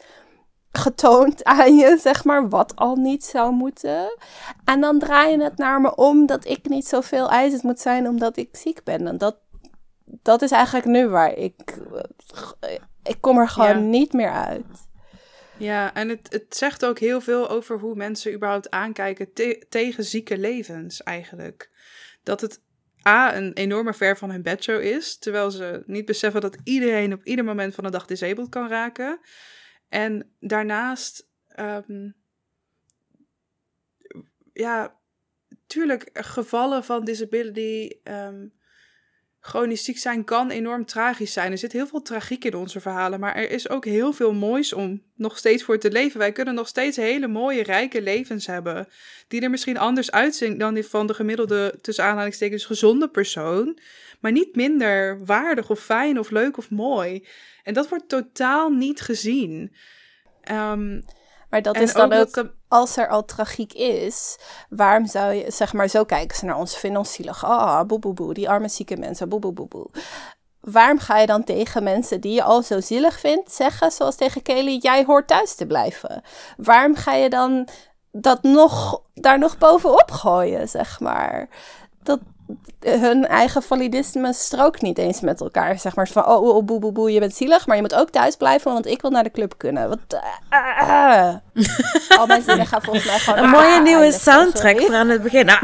getoond aan je, zeg maar, wat al niet zou moeten. En dan draai je het naar me om dat ik niet zoveel eisend moet zijn omdat ik ziek ben. En dat, dat is eigenlijk nu waar ik. Ik kom er gewoon niet meer uit. Ja, en het, het zegt ook heel veel over hoe mensen überhaupt aankijken tegen zieke levens, eigenlijk. Dat het A, een enorme ver van hun bedshow is, terwijl ze niet beseffen dat iedereen op ieder moment van de dag disabled kan raken. En daarnaast, um, ja, tuurlijk, gevallen van disability, um, chronisch ziek zijn kan enorm tragisch zijn. Er zit heel veel tragiek in onze verhalen, maar er is ook heel veel moois om nog steeds voor te leven. Wij kunnen nog steeds hele mooie, rijke levens hebben, die er misschien anders uitzien dan die van de gemiddelde, tussen aanhalingstekens, gezonde persoon, maar niet minder waardig of fijn of leuk of mooi. En dat wordt totaal niet gezien. Um, maar dat is dan ook, als er al tragiek is, waarom zou je, zeg maar, zo kijken ze naar ons, vinden ons zielig. Ah, boe, boe, boe, die arme zieke mensen, boe, boe, boe, boe. Waarom ga je dan tegen mensen die je al zo zielig vindt zeggen, zoals tegen Kelly, jij hoort thuis te blijven? Waarom ga je dan dat nog, daar nog bovenop gooien, zeg maar? Dat, hun eigen validisme strookt niet eens met elkaar. Zeg maar van, oh, oh, boe, boe, boe, je bent zielig, maar je moet ook thuis blijven, want ik wil naar de club kunnen. Wat, uh, Al mijn zinnen gaan volgens mij gewoon... Een mooie nieuwe soundtrack voor aan het begin.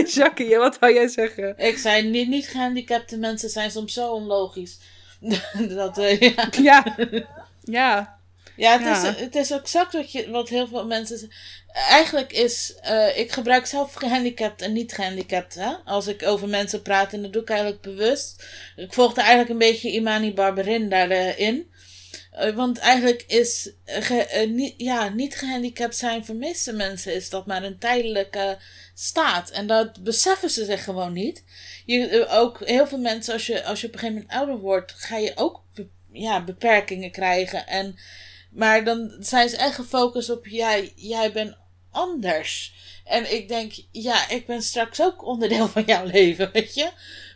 Jackie, wat wou jij zeggen? Ik zei, niet, niet gehandicapte mensen zijn soms zo onlogisch. dat, uh, ja. ja. Ja. Ja, het, Is, het is exact wat, je, wat heel veel mensen Eigenlijk is, uh, ik gebruik zelf gehandicapt en niet gehandicapt. Hè? Als ik over mensen praat, en dat doe ik eigenlijk bewust. Ik volgde eigenlijk een beetje Imani Barberin daarin. Uh, want eigenlijk is uh, niet, ja, niet gehandicapt zijn voor meeste mensen is dat maar een tijdelijke staat. En dat beseffen ze zich gewoon niet. Je, ook heel veel mensen, als je, als je op een gegeven moment ouder wordt, ga je ook ja, beperkingen krijgen. En, maar dan zijn ze echt gefocust op, jij, jij bent anders. En ik denk, ja, ik ben straks ook onderdeel van jouw leven, weet je.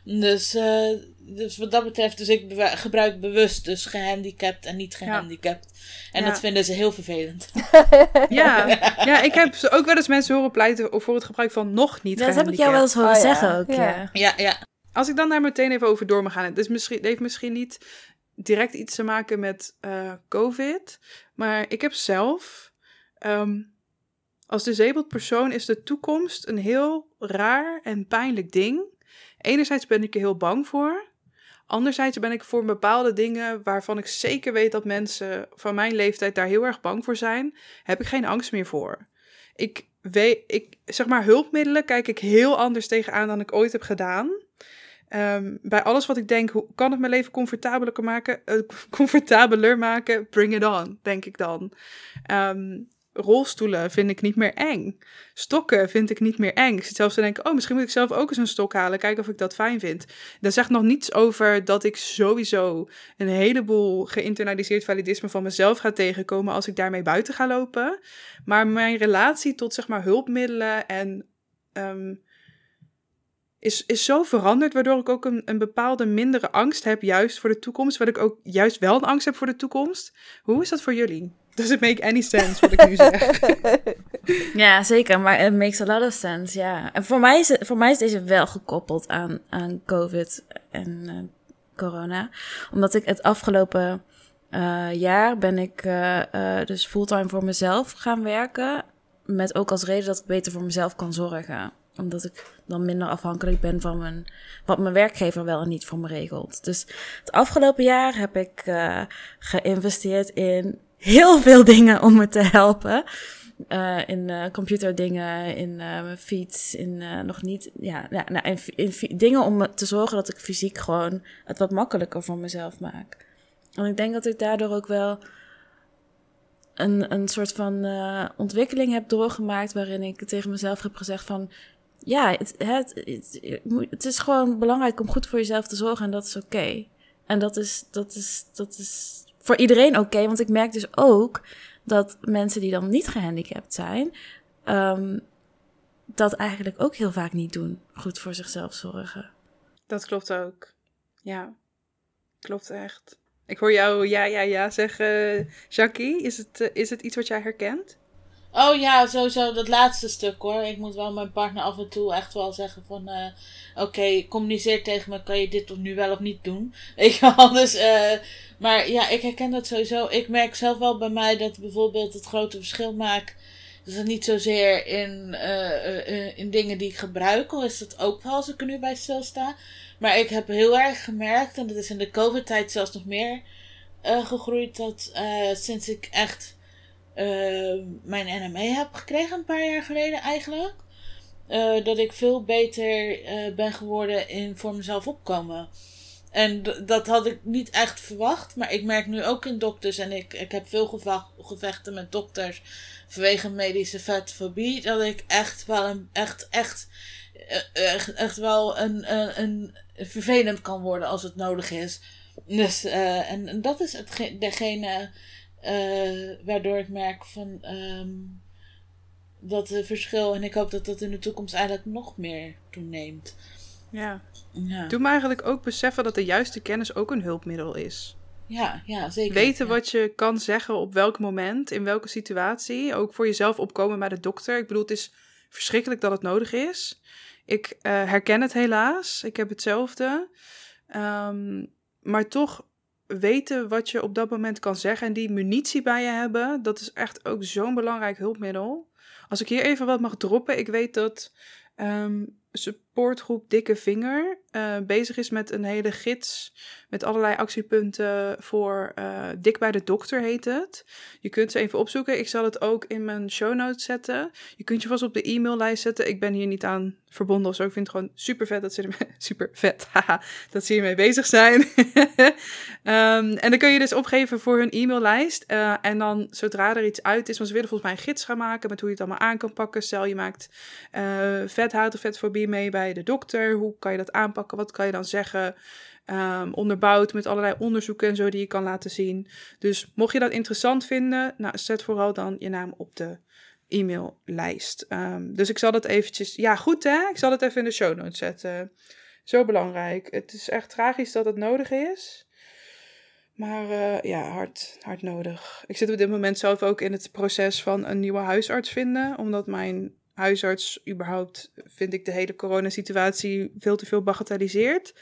Dus, uh, dus wat dat betreft, dus ik gebruik bewust dus gehandicapt en niet gehandicapt. En dat vinden ze heel vervelend. ja. ja, ik heb ook wel eens mensen horen pleiten voor het gebruik van nog niet Dat heb ik jou wel eens horen oh, zeggen ook, ja. ja. Ja, Als ik dan daar meteen even over door mag gaan. Het, is misschien, het heeft misschien niet direct iets te maken met uh, COVID. Maar ik heb zelf. Um, als disabled persoon is de toekomst een heel raar en pijnlijk ding. Enerzijds ben ik er heel bang voor. Anderzijds ben ik voor bepaalde dingen waarvan ik zeker weet dat mensen van mijn leeftijd daar heel erg bang voor zijn, heb ik geen angst meer voor. Ik weet, ik, zeg maar, hulpmiddelen kijk ik heel anders tegenaan dan ik ooit heb gedaan. Um, bij alles wat ik denk, hoe kan het mijn leven comfortabeler maken? Uh, comfortabeler maken? Bring it on, denk ik dan. Um, rolstoelen vind ik niet meer eng. Stokken vind ik niet meer eng. Ik zit zelfs te denken, oh, misschien moet ik zelf ook eens een stok halen. Kijken of ik dat fijn vind. Dat zegt nog niets over dat ik sowieso een heleboel geïnternaliseerd validisme van mezelf ga tegenkomen als ik daarmee buiten ga lopen. Maar mijn relatie tot, zeg maar, hulpmiddelen en... Um, is, is zo veranderd, waardoor ik ook een, een bepaalde mindere angst heb, juist voor de toekomst. Wat ik ook juist wel een angst heb voor de toekomst. Hoe is dat voor jullie? Does it make any sense wat ik nu zeg? ja, zeker. Maar it makes a lot of sense, ja. En voor mij is, voor mij is deze wel gekoppeld aan, aan COVID en uh, corona. Omdat ik het afgelopen uh, jaar ben ik uh, dus fulltime voor mezelf gaan werken. met ook als reden dat ik beter voor mezelf kan zorgen. Omdat ik dan minder afhankelijk ben van mijn, wat mijn werkgever wel en niet voor me regelt. Dus het afgelopen jaar heb ik uh, geïnvesteerd in heel veel dingen om me te helpen. Uh, in uh, computerdingen, in mijn fiets, in nog niet, ja, nou, in, in, dingen om te zorgen dat ik fysiek gewoon het wat makkelijker voor mezelf maak. En ik denk dat ik daardoor ook wel een, een soort van ontwikkeling heb doorgemaakt waarin ik tegen mezelf heb gezegd van, ja, het, het, het, is gewoon belangrijk om goed voor jezelf te zorgen en dat is oké. En dat is, dat is, dat is voor iedereen oké, want ik merk dus ook dat mensen die dan niet gehandicapt zijn, um, dat eigenlijk ook heel vaak niet doen. Goed voor zichzelf zorgen. Dat klopt ook. Ja, klopt echt. Ik hoor jou ja, ja, ja zeggen, Jackie. Is het, uh, is het iets wat jij herkent? Oh ja, sowieso dat laatste stuk hoor. Ik moet wel mijn partner af en toe echt wel zeggen van... Uh, Oké, communiceer tegen me, kan je dit of nu wel of niet doen? Weet je wel, dus... Uh, maar ja, ik herken dat sowieso. Ik merk zelf wel bij mij dat bijvoorbeeld het grote verschil maakt... Dus dat niet zozeer in, uh, in dingen die ik gebruik, al is dat ook wel als ik er nu bij stilsta. Maar ik heb heel erg gemerkt, en dat is in de COVID-tijd zelfs nog meer gegroeid, dat sinds ik echt uh, mijn NME heb gekregen een paar jaar geleden eigenlijk. Uh, dat ik veel beter uh, ben geworden in voor mezelf opkomen. En dat had ik niet echt verwacht. Maar ik merk nu ook in dokters. En ik, ik heb veel gevechten met dokters. Vanwege medische vetfobie. Dat ik echt wel een. Echt, echt. Echt, echt wel een, een, een, vervelend kan worden als het nodig is. Dus, en, en dat is het, degene uh, waardoor ik merk van um, dat het verschil. En ik hoop dat dat in de toekomst eigenlijk nog meer toeneemt. Ja. ja. Doe me eigenlijk ook beseffen dat de juiste kennis ook een hulpmiddel is. Ja, ja zeker. Weten wat je kan zeggen op welk moment, in welke situatie. Ook voor jezelf opkomen bij de dokter. Ik bedoel, het is verschrikkelijk dat het nodig is. Ik uh, herken het helaas. Ik heb hetzelfde. Um, maar toch weten wat je op dat moment kan zeggen en die munitie bij je hebben, dat is echt ook zo'n belangrijk hulpmiddel. Als ik hier even wat mag droppen, ik weet dat um, supportgroep Dikke Vinger uh, bezig is met een hele gids met allerlei actiepunten voor uh, Dik bij de Dokter heet het. Je kunt ze even opzoeken. Ik zal het ook in mijn show notes zetten. Je kunt je vast op de e-maillijst zetten. Ik ben hier niet aan verbonden of zo. Ik vind het gewoon super vet dat ze ermee, super vet, dat ze hiermee bezig zijn. um, en dan kun je dus opgeven voor hun e-maillijst. Uh, en dan zodra er iets uit is, want ze willen volgens mij een gids gaan maken met hoe je het allemaal aan kan pakken. Stel je maakt vethout of vetfobie mee bij de dokter. Hoe kan je dat aanpakken? Wat kan je dan zeggen? Um, onderbouwd met allerlei onderzoeken en zo die je kan laten zien. Dus mocht je dat interessant vinden, nou, zet vooral dan je naam op de e-maillijst. Um, dus ik zal dat eventjes... Ja, goed hè? Ik zal het even in de show notes zetten. Zo belangrijk. Het is echt tragisch dat het nodig is. Maar uh, ja, hard, hard nodig. Ik zit op dit moment zelf ook in het proces van een nieuwe huisarts vinden. Omdat mijn huisarts überhaupt, vind ik, de hele coronasituatie veel te veel bagatelliseert.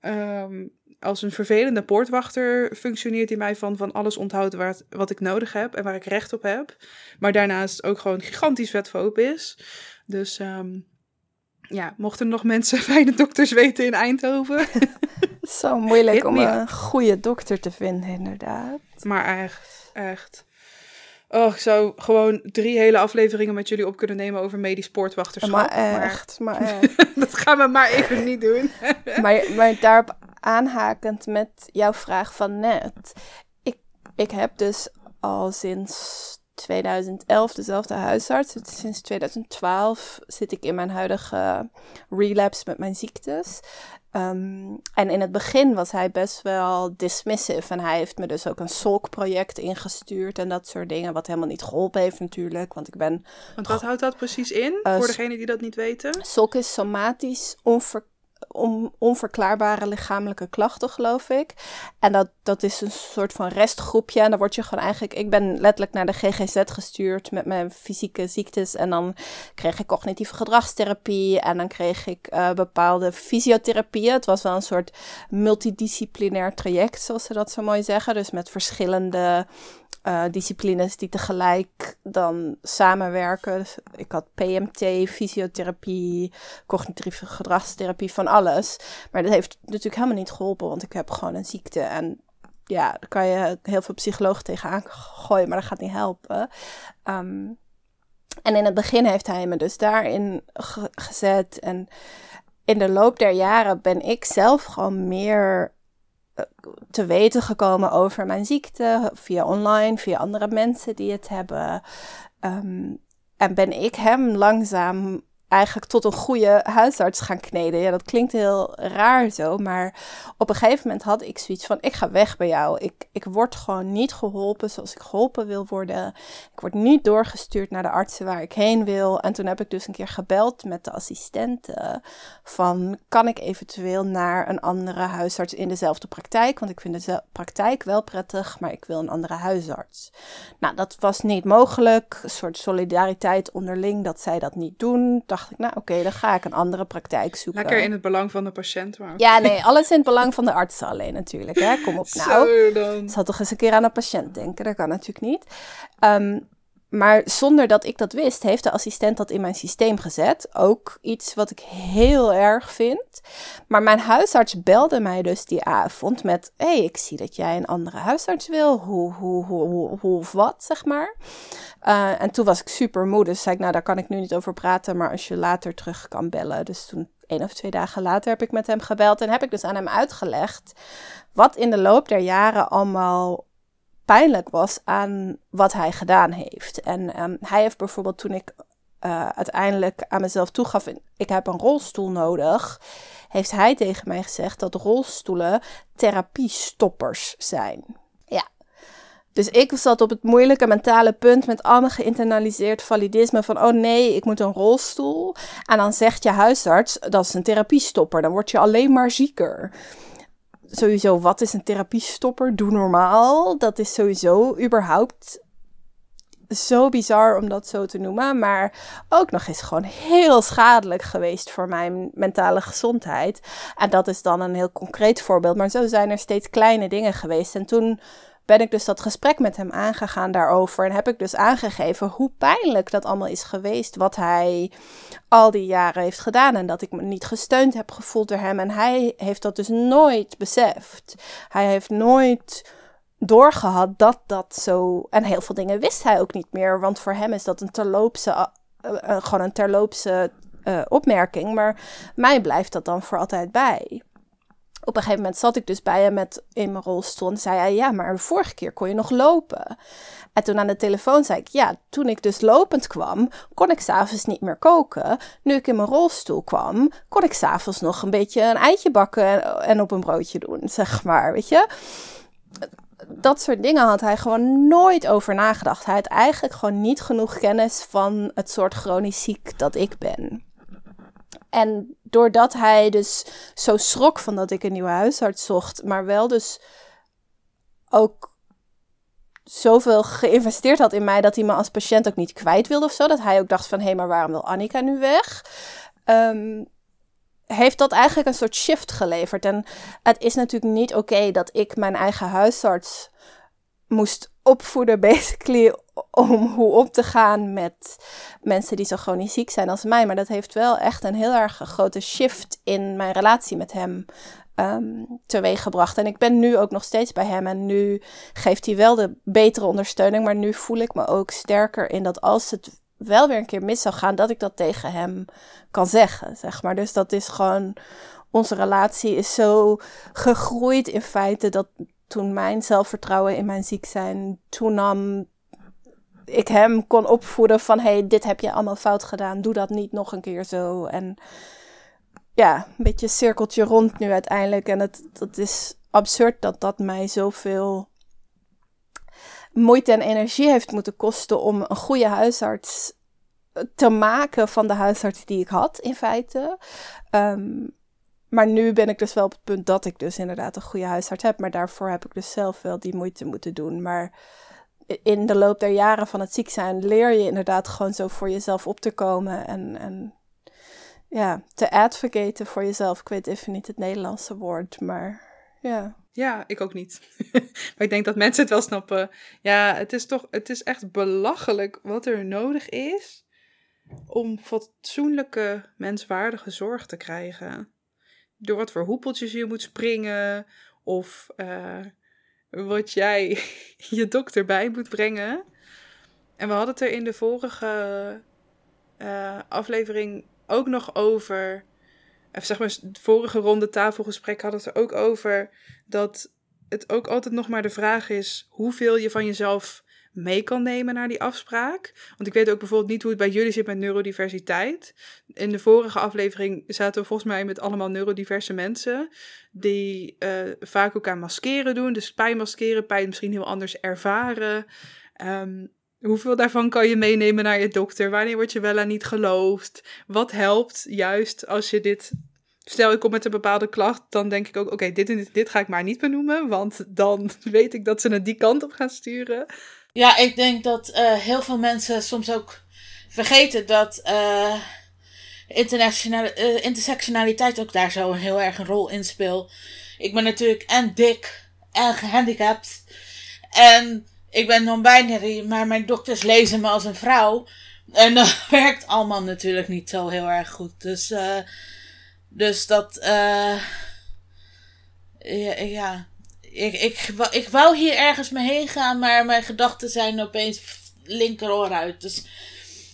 Um, als een vervelende poortwachter functioneert hij mij van, van alles onthoudt waar wat ik nodig heb en waar ik recht op heb. Maar daarnaast ook gewoon gigantisch vetfoob is. Dus um, ja, mochten nog mensen fijne dokters weten in Eindhoven. Zo moeilijk om een goede dokter te vinden, inderdaad. Maar echt, echt. Oh, ik zou gewoon drie hele afleveringen met jullie op kunnen nemen over medisch poortwachterschap. Maar echt, maar, maar echt. dat gaan we maar even niet doen. maar, maar daarop aanhakend met jouw vraag van net. Ik, ik heb dus al sinds 2011 dezelfde huisarts. Sinds 2012 zit ik in mijn huidige relapse met mijn ziektes. Um, en in het begin was hij best wel dismissive. En hij heeft me dus ook een SOLK-project ingestuurd en dat soort dingen. Wat helemaal niet geholpen heeft natuurlijk. Want ik ben... Want wat houdt dat precies in, uh, voor degenen die dat niet weten? SOLK is somatisch onver om onverklaarbare lichamelijke klachten, geloof ik. En dat, dat is een soort van restgroepje. En dan word je gewoon eigenlijk... Ik ben letterlijk naar de GGZ gestuurd met mijn fysieke ziektes. En dan kreeg ik cognitieve gedragstherapie. En dan kreeg ik uh, bepaalde fysiotherapieën. Het was wel een soort multidisciplinair traject, zoals ze dat zo mooi zeggen. Dus met verschillende uh, disciplines die tegelijk dan samenwerken. Dus ik had PMT, fysiotherapie, cognitieve gedragstherapie, van alles. Maar dat heeft natuurlijk helemaal niet geholpen, want ik heb gewoon een ziekte. En ja, daar kan je heel veel psychologen tegenaan gooien, maar dat gaat niet helpen. Ehm, en in het begin heeft hij me dus daarin gezet. En in de loop der jaren ben ik zelf gewoon meer eh, te weten gekomen over mijn ziekte. Via online, via andere mensen die het hebben. Ehm, en ben ik hem langzaam eigenlijk tot een goede huisarts gaan kneden. Ja, dat klinkt heel raar zo, maar op een gegeven moment had ik zoiets van: ik ga weg bij jou. Ik, ik word gewoon niet geholpen zoals ik geholpen wil worden. Ik word niet doorgestuurd naar de artsen waar ik heen wil. En toen heb ik dus een keer gebeld met de assistenten van: kan ik eventueel naar een andere huisarts in dezelfde praktijk? Want ik vind de praktijk wel prettig, maar ik wil een andere huisarts. Nou, dat was niet mogelijk. Een soort solidariteit onderling dat zij dat niet doen dacht ik, nou oké, dan ga ik een andere praktijk zoeken. Lekker in het belang van de patiënt. Maar... Ja, nee, alles in het belang van de arts alleen natuurlijk. Hè. Kom op nou. Zo dan. Zal toch eens een keer aan een patiënt denken, dat kan natuurlijk niet. Ehm, maar zonder dat ik dat wist, heeft de assistent dat in mijn systeem gezet. Ook iets wat ik heel erg vind. Maar mijn huisarts belde mij dus die avond met: hey, ik zie dat jij een andere huisarts wil. Hoe, hoe, hoe, hoe, of wat, zeg maar. Uh, en toen was ik super moe, dus zei ik: Nou, daar kan ik nu niet over praten. Maar als je later terug kan bellen. Dus toen, één of twee dagen later, heb ik met hem gebeld. En heb ik dus aan hem uitgelegd wat in de loop der jaren allemaal pijnlijk was aan wat hij gedaan heeft. En um, hij heeft bijvoorbeeld toen ik uh, uiteindelijk aan mezelf toegaf, ik heb een rolstoel nodig, heeft hij tegen mij gezegd dat rolstoelen therapiestoppers zijn. Ja. Dus ik zat op het moeilijke mentale punt met allemaal geïnternaliseerd validisme van oh nee, ik moet een rolstoel. En dan zegt je huisarts dat is een therapiestopper, dan word je alleen maar zieker sowieso, wat is een therapiestopper? Doe normaal. Dat is sowieso überhaupt zo bizar om dat zo te noemen. Maar ook nog eens gewoon heel schadelijk geweest voor mijn mentale gezondheid. En dat is dan een heel concreet voorbeeld. Maar zo zijn er steeds kleine dingen geweest. En toen ben ik dus dat gesprek met hem aangegaan daarover. En heb ik dus aangegeven hoe pijnlijk dat allemaal is geweest. Wat hij al die jaren heeft gedaan. En dat ik me niet gesteund heb gevoeld door hem. En hij heeft dat dus nooit beseft. Hij heeft nooit doorgehad dat dat zo. En heel veel dingen wist hij ook niet meer. Want voor hem is dat een terloopse. Uh, gewoon een terloopse uh, opmerking. Maar mij blijft dat dan voor altijd bij op een gegeven moment zat ik dus bij hem met, in mijn rolstoel en zei hij, ja, maar de vorige keer kon je nog lopen. En toen aan de telefoon zei ik, ja, toen ik dus lopend kwam, kon ik s'avonds niet meer koken. Nu ik in mijn rolstoel kwam, kon ik s'avonds nog een beetje een eitje bakken en, en op een broodje doen, zeg maar, weet je. Dat soort dingen had hij gewoon nooit over nagedacht. Hij had eigenlijk gewoon niet genoeg kennis van het soort chronisch ziek dat ik ben. En doordat hij dus zo schrok van dat ik een nieuwe huisarts zocht, maar wel dus ook zoveel geïnvesteerd had in mij dat hij me als patiënt ook niet kwijt wilde of zo. Dat hij ook dacht van, hé, hey, maar waarom wil Annika nu weg? Um, heeft dat eigenlijk een soort shift geleverd. En het is natuurlijk niet oké dat ik mijn eigen huisarts moest opvoeden, basically, om hoe om te gaan met mensen die zo chronisch ziek zijn als mij. Maar dat heeft wel echt een heel erg grote shift in mijn relatie met hem um, teweeggebracht. En ik ben nu ook nog steeds bij hem. En nu geeft hij wel de betere ondersteuning. Maar nu voel ik me ook sterker in dat als het wel weer een keer mis zou gaan, dat ik dat tegen hem kan zeggen. Zeg maar. Dus dat is gewoon. Onze relatie is zo gegroeid in feite dat toen mijn zelfvertrouwen in mijn ziek zijn toenam, ik hem kon opvoeden van hey, dit heb je allemaal fout gedaan, doe dat niet nog een keer zo. En ja, een beetje cirkeltje rond nu uiteindelijk. En het, het is absurd dat dat mij zoveel moeite en energie heeft moeten kosten om een goede huisarts te maken van de huisarts die ik had, in feite. Um, maar nu ben ik dus wel op het punt dat ik dus inderdaad een goede huisarts heb. Maar daarvoor heb ik dus zelf wel die moeite moeten doen. Maar in de loop der jaren van het ziek zijn leer je inderdaad gewoon zo voor jezelf op te komen. En, en ja, te advocaten voor jezelf. Ik weet even niet het Nederlandse woord, maar ja. Ja, ik ook niet. maar ik denk dat mensen het wel snappen. Ja, het is toch, het is echt belachelijk wat er nodig is om fatsoenlijke, menswaardige zorg te krijgen. Door wat voor hoepeltjes je moet springen, of uh, wat jij je dokter bij moet brengen. En we hadden het er in de vorige uh, aflevering ook nog over. Zeg maar, de vorige ronde tafelgesprek hadden het er ook over dat het ook altijd nog maar de vraag is hoeveel je van jezelf mee kan nemen naar die afspraak. Want ik weet ook bijvoorbeeld niet hoe het bij jullie zit met neurodiversiteit. In de vorige aflevering zaten we volgens mij met allemaal neurodiverse mensen. Die uh, vaak ook aan maskeren doen. Dus pijn maskeren, pijn misschien heel anders ervaren. Um, hoeveel daarvan kan je meenemen naar je dokter? Wanneer word je wel en niet geloofd? Wat helpt juist als je dit Stel, ik kom met een bepaalde klacht, dan denk ik ook: oké, dit en dit, dit ga ik maar niet benoemen, want dan weet ik dat ze naar die kant op gaan sturen. Ja, ik denk dat uh, heel veel mensen soms ook vergeten dat uh, intersectionaliteit ook daar zo heel erg een rol in speelt. Ik ben natuurlijk en dik en gehandicapt. En ik ben non-binary, maar mijn dokters lezen me als een vrouw. En dat werkt allemaal natuurlijk niet zo heel erg goed. Dus, dus dat. Ja, ja, ik, ik, ik wou hier ergens mee heen gaan, maar mijn gedachten zijn opeens linkeroor uit. Dus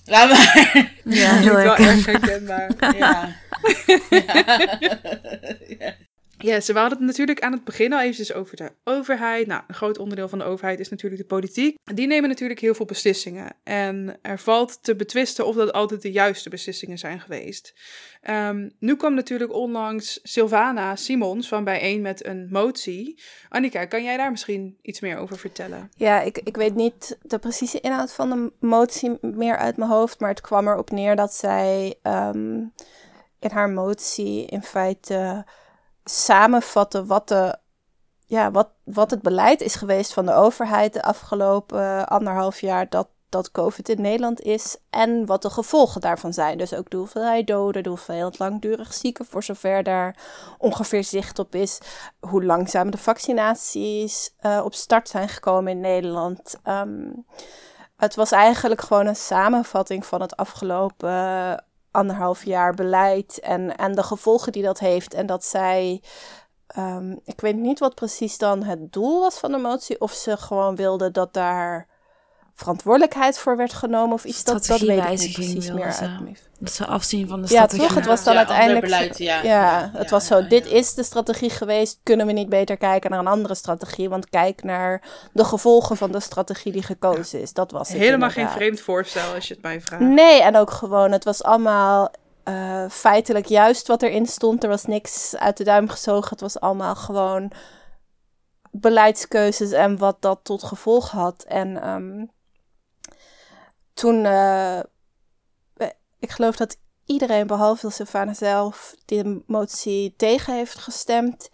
laat maar. Ja, heel erg herkenbaar. Ja. ja. Ja, ze hadden het natuurlijk aan het begin al eventjes over de overheid. Nou, een groot onderdeel van de overheid is natuurlijk de politiek. Die nemen natuurlijk heel veel beslissingen. En er valt te betwisten of dat altijd de juiste beslissingen zijn geweest. Um, nu kwam natuurlijk onlangs Sylvana Simons van bijeen met een motie. Annika, kan jij daar misschien iets meer over vertellen? Ja, ik, ik weet niet de precieze inhoud van de motie meer uit mijn hoofd. Maar het kwam erop neer dat zij um, in haar motie in feite samenvatten wat, de, ja, wat, wat het beleid is geweest van de overheid de afgelopen anderhalf jaar dat, dat COVID in Nederland is en wat de gevolgen daarvan zijn. Dus ook de hoeveelheid doden, de hoeveelheid langdurig zieken, voor zover daar ongeveer zicht op is. Hoe langzaam de vaccinaties uh, op start zijn gekomen in Nederland. Um, het was eigenlijk gewoon een samenvatting van het afgelopen anderhalf jaar beleid en, en de gevolgen die dat heeft. En dat zij, um, ik weet niet wat precies dan het doel was van de motie, of ze gewoon wilden dat daar verantwoordelijkheid voor werd genomen of iets dat, dat weet ik niet precies meer uit Dat ze afzien van de strategie. Ja, toch? Het was dan uiteindelijk... Beleid, ja. ja. het was zo, dit is de strategie geweest. Kunnen we niet beter kijken naar een andere strategie? Want kijk naar de gevolgen van de strategie die gekozen is. Dat was het Helemaal geen vreemd voorstel als je het mij vraagt. Nee, en ook gewoon, het was allemaal uh, feitelijk juist wat erin stond. Er was niks uit de duim gezogen. Het was allemaal gewoon beleidskeuzes en wat dat tot gevolg had. En um, toen, uh, ik geloof dat iedereen behalve Sylvana zelf die motie tegen heeft gestemd.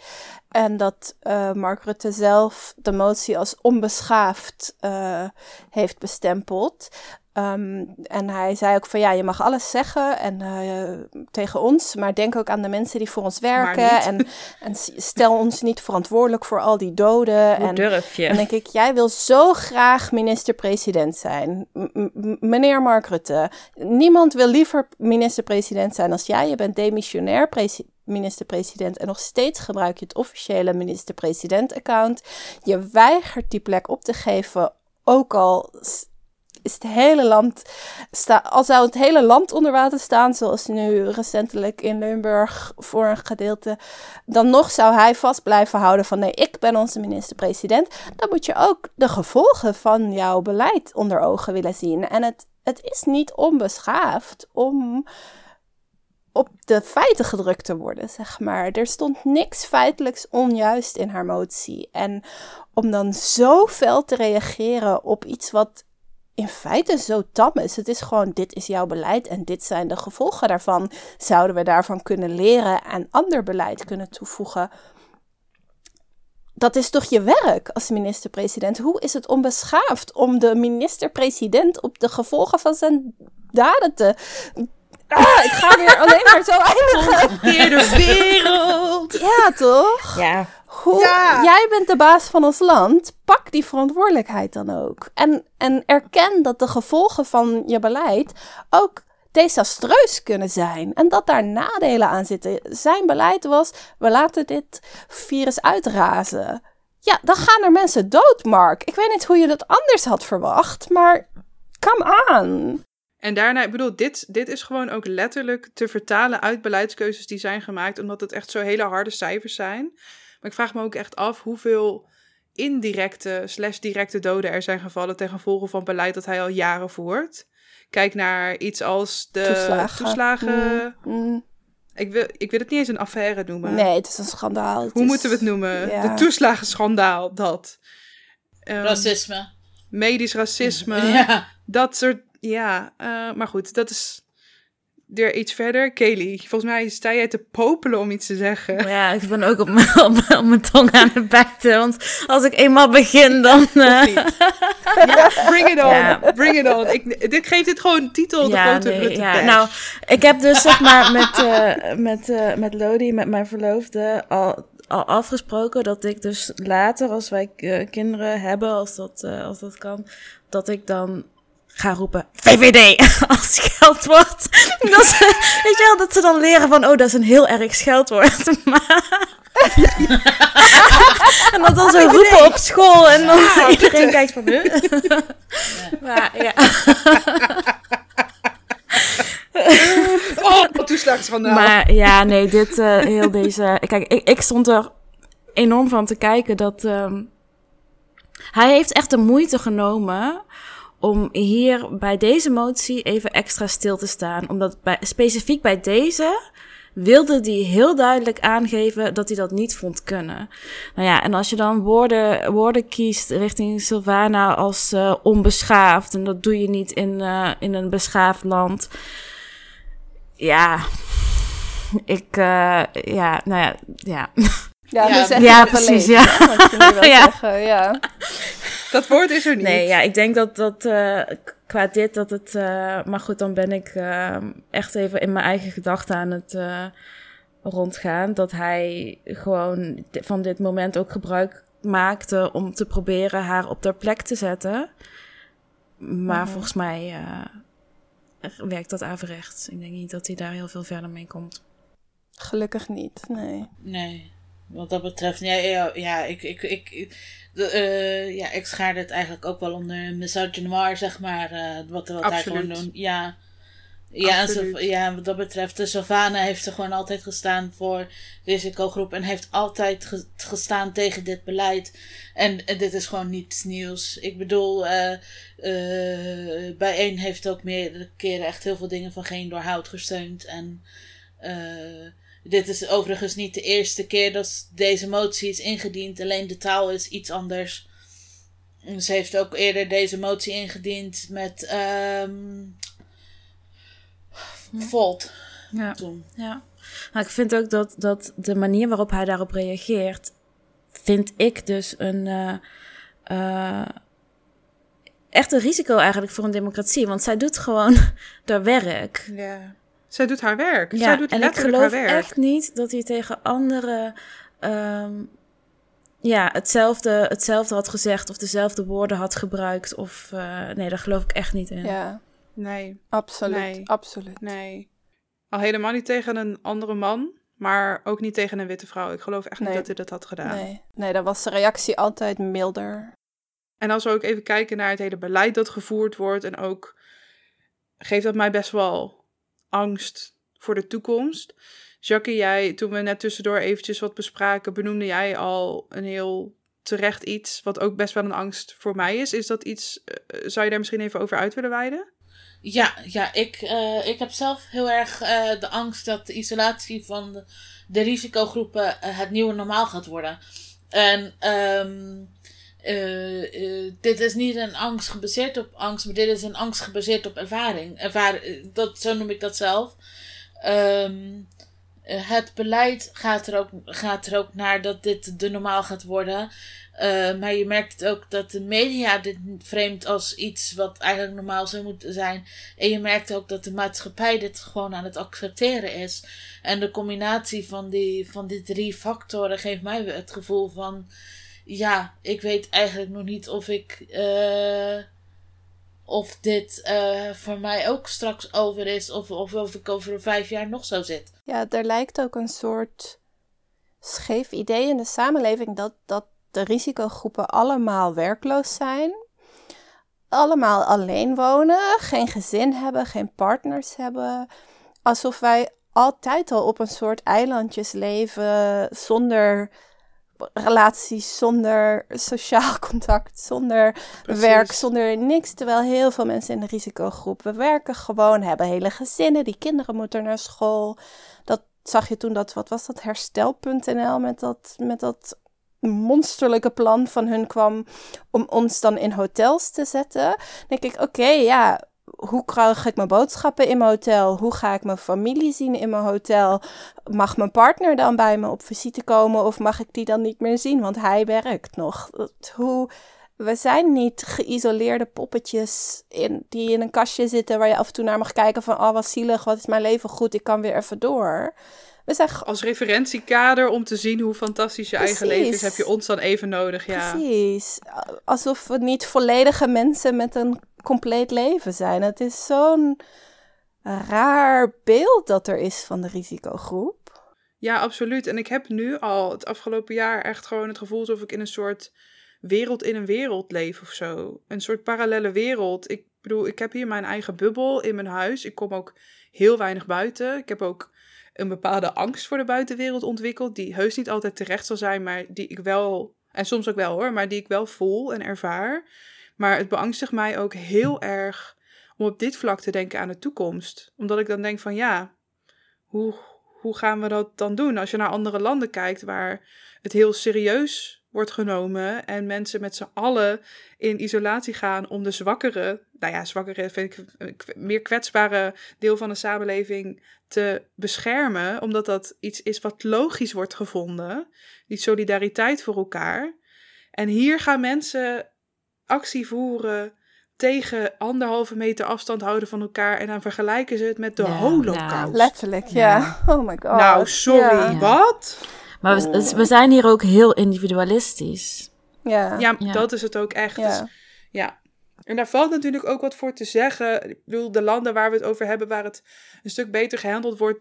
En dat uh, Mark Rutte zelf de motie als onbeschaafd uh, heeft bestempeld. Um, en hij zei ook van ja, je mag alles zeggen en uh, tegen ons, maar denk ook aan de mensen die voor ons werken. En, en stel ons niet verantwoordelijk voor al die doden. Hoe en durf je? Dan denk ik, jij wil zo graag minister-president zijn. M meneer Mark Rutte. Niemand wil liever minister-president zijn als jij. Je bent demissionair minister-president en nog steeds gebruik je het officiële minister-president-account. Je weigert die plek op te geven, ook al is het hele land, al zou het hele land onder water staan, zoals nu recentelijk in Limburg voor een gedeelte, dan nog zou hij vast blijven houden van nee, ik ben onze minister-president. Dan moet je ook de gevolgen van jouw beleid onder ogen willen zien. En het, het is niet onbeschaafd om op de feiten gedrukt te worden, zeg maar. Er stond niks feitelijks onjuist in haar motie. En om dan zo fel te reageren op iets wat in feite zo tam is. Het is gewoon, dit is jouw beleid en dit zijn de gevolgen daarvan. Zouden we daarvan kunnen leren en ander beleid kunnen toevoegen? Dat is toch je werk als minister-president? Hoe is het onbeschaafd om de minister-president op de gevolgen van zijn daden te Ah, ik ga weer alleen maar zo eindigen. de wereld. Ja, toch? Ja. Hoe, Jij bent de baas van ons land. Pak die verantwoordelijkheid dan ook. En, en erken dat de gevolgen van je beleid ook desastreus kunnen zijn. En dat daar nadelen aan zitten. Zijn beleid was: we laten dit virus uitrazen. Ja, dan gaan er mensen dood, Mark. Ik weet niet hoe je dat anders had verwacht, maar come on. En daarna, ik bedoel, dit, dit is gewoon ook letterlijk te vertalen uit beleidskeuzes die zijn gemaakt, omdat het echt zo hele harde cijfers zijn. Maar ik vraag me ook echt af hoeveel indirecte slash directe doden er zijn gevallen ten gevolge van beleid dat hij al jaren voert. Kijk naar iets als de toeslagen. toeslagen. Mm, mm. Ik, wil, ik wil het niet eens een affaire noemen. Nee, het is een schandaal. Hoe moeten we het noemen? De toeslagenschandaal, dat. Um, racisme. Medisch racisme. Ja. Dat soort. Ja, uh, maar goed, dat is er iets verder. Kelly, volgens mij sta jij te popelen om iets te zeggen. Ja, ik ben ook op mijn, op mijn, tong aan het bijten. Want als ik eenmaal begin, dan... Uh... Ja, bring it on. Bring it on. Ik, dit geeft dit gewoon titel, ja, de grote nee, ja. Nou, ik heb dus zeg maar met, uh, met, uh, met Lodi, met mijn verloofde, al, al afgesproken dat ik dus later, als wij kinderen hebben, als dat, als dat kan, dat ik dan ga roepen VVD als scheldwoord. Dat ze, weet je wel, dat ze dan leren van, oh, dat is een heel erg scheldwoord. en dat dan zo roepen op school en dan iedereen kijkt van, huh? ja. ja. oh, toeslagsschandaal. Maar ja, nee, dit, uh, heel deze... Kijk, ik, ik stond er enorm van te kijken dat... Um, hij heeft echt de moeite genomen om hier bij deze motie even extra stil te staan. Omdat bij, specifiek bij deze wilde hij heel duidelijk aangeven dat hij dat niet vond kunnen. Nou ja, en als je dan woorden, woorden kiest richting Sylvana als uh, onbeschaafd, en dat doe je niet in, uh, in een beschaafd land. Ja, ik, uh, ja, nou ja, ja. Ja, ja, dus ja precies. Ja. ja. Zeggen, ja. Dat woord is er niet. Nee, ja, ik denk dat dat uh, qua dit dat het. Uh, maar goed, dan ben ik uh, echt even in mijn eigen gedachten aan het rondgaan. Dat hij gewoon van dit moment ook gebruik maakte om te proberen haar op haar plek te zetten. Maar mhm. volgens mij werkt dat averechts. Ik denk niet dat hij daar heel veel verder mee komt. Gelukkig niet, nee. Nee. Wat dat betreft, ja, ja, ja ik, ik, ik, de, uh, ja, ik schaarde het eigenlijk ook wel onder misogynoir, zeg maar. Uh, wat wat hij gewoon doen. Ja, ja, en ja, wat dat betreft, de Savannah heeft er gewoon altijd gestaan voor risicogroep en heeft altijd gestaan tegen dit beleid. En, en, dit is gewoon niets nieuws. Ik bedoel, uh, uh, bijeen heeft ook meerdere keren echt heel veel dingen van geen doorhoud gesteund. En uh, dit is overigens niet de eerste keer dat deze motie is ingediend. Alleen de taal is iets anders. Ze heeft ook eerder deze motie ingediend met um, Volt. Ja. Toen. ja. Maar ik vind ook dat, dat de manier waarop hij daarop reageert, vind ik dus een. Uh, uh, echt een risico eigenlijk voor een democratie. Want zij doet gewoon haar werk. Ja. Zij doet haar werk. Ja, Zij doet en ik geloof echt niet dat hij tegen anderen um, ja, hetzelfde, hetzelfde had gezegd of dezelfde woorden had gebruikt. Of uh, nee, daar geloof ik echt niet in. Ja, nee. Absoluut, nee. absoluut. Nee. Al helemaal niet tegen een andere man, maar ook niet tegen een witte vrouw. Ik geloof echt niet dat hij dat had gedaan. Nee. nee, dan was de reactie altijd milder. En als we ook even kijken naar het hele beleid dat gevoerd wordt en ook geeft dat mij best wel angst voor de toekomst. Jackie, jij, toen we net tussendoor eventjes wat bespraken, benoemde jij al een heel terecht iets, wat ook best wel een angst voor mij is. Is dat iets, uh, zou je daar misschien even over uit willen wijden? Ja, ja ik, uh, ik heb zelf heel erg de angst dat de isolatie van de, de risicogroepen het nieuwe normaal gaat worden. En um, uh, dit is niet een angst gebaseerd op angst, maar dit is een angst gebaseerd op ervaring. Ervaring eh, dat, zo noem ik dat zelf. Um, het beleid gaat er, ook, gaat er ook naar dat dit de normaal gaat worden. Maar je merkt ook dat de media dit vreemd als iets wat eigenlijk normaal zou moeten zijn. En je merkt ook dat de maatschappij dit gewoon aan het accepteren is. En de combinatie van die, van die drie factoren geeft mij het gevoel van: ja, ik weet eigenlijk nog niet of ik. Uh, of dit uh, voor mij ook straks over is, of, of of ik over vijf jaar nog zo zit. Ja, er lijkt ook een soort scheef idee in de samenleving dat, dat de risicogroepen allemaal werkloos zijn, allemaal alleen wonen, geen gezin hebben, geen partners hebben, alsof wij altijd al op een soort eilandjes leven zonder relaties, zonder sociaal contact, zonder werk, zonder niks. Terwijl heel veel mensen in de risicogroep, we werken gewoon, hebben hele gezinnen, die kinderen moeten naar school. Dat zag je toen dat, wat was dat, herstel.nl met dat, met dat monsterlijke plan van hun kwam om ons dan in hotels te zetten. Dan denk ik, oké, ja, hoe krijg ik mijn boodschappen in mijn hotel? Hoe ga ik mijn familie zien in mijn hotel? Mag mijn partner dan bij me op visite komen of mag ik die dan niet meer zien? Want hij werkt nog. Hoe, we zijn niet geïsoleerde poppetjes in, die in een kastje zitten waar je af en toe naar mag kijken van, oh wat zielig, wat is mijn leven goed, ik kan weer even door. We zijn Als referentiekader om te zien hoe fantastisch je eigen leven is, heb je ons dan even nodig. Ja. Precies. Alsof we niet volledige mensen met een compleet leven zijn. Het is zo'n raar beeld dat er is van de risicogroep. Ja, absoluut. En ik heb nu al het afgelopen jaar echt gewoon het gevoel alsof ik in een soort wereld in een wereld leef of zo. Een soort parallele wereld. Ik bedoel, ik heb hier mijn eigen bubbel in mijn huis. Ik kom ook heel weinig buiten. Ik heb ook een bepaalde angst voor de buitenwereld ontwikkeld, die heus niet altijd terecht zal zijn, maar die ik wel, en soms ook wel hoor, maar die ik wel voel en ervaar. Maar het beangstigt mij ook heel erg om op dit vlak te denken aan de toekomst. Omdat ik dan denk van ja, hoe, hoe gaan we dat dan doen? Als je naar andere landen kijkt waar het heel serieus wordt genomen en mensen met z'n allen in isolatie gaan om de zwakkere, nou ja, zwakkere vind ik meer kwetsbare deel van de samenleving te beschermen, omdat dat iets is wat logisch wordt gevonden, die solidariteit voor elkaar. En hier gaan mensen actie voeren tegen anderhalve meter afstand houden van elkaar en dan vergelijken ze het met de ja, holocaust. Nou, letterlijk, ja. Oh my god. Nou, sorry, wat? Maar we, oh. we, zijn hier ook heel individualistisch. Ja. ja, dat is het ook echt. Ja. Dus, ja. En daar valt natuurlijk ook wat voor te zeggen. Ik bedoel, de landen waar we het over hebben, waar het een stuk beter gehandeld wordt.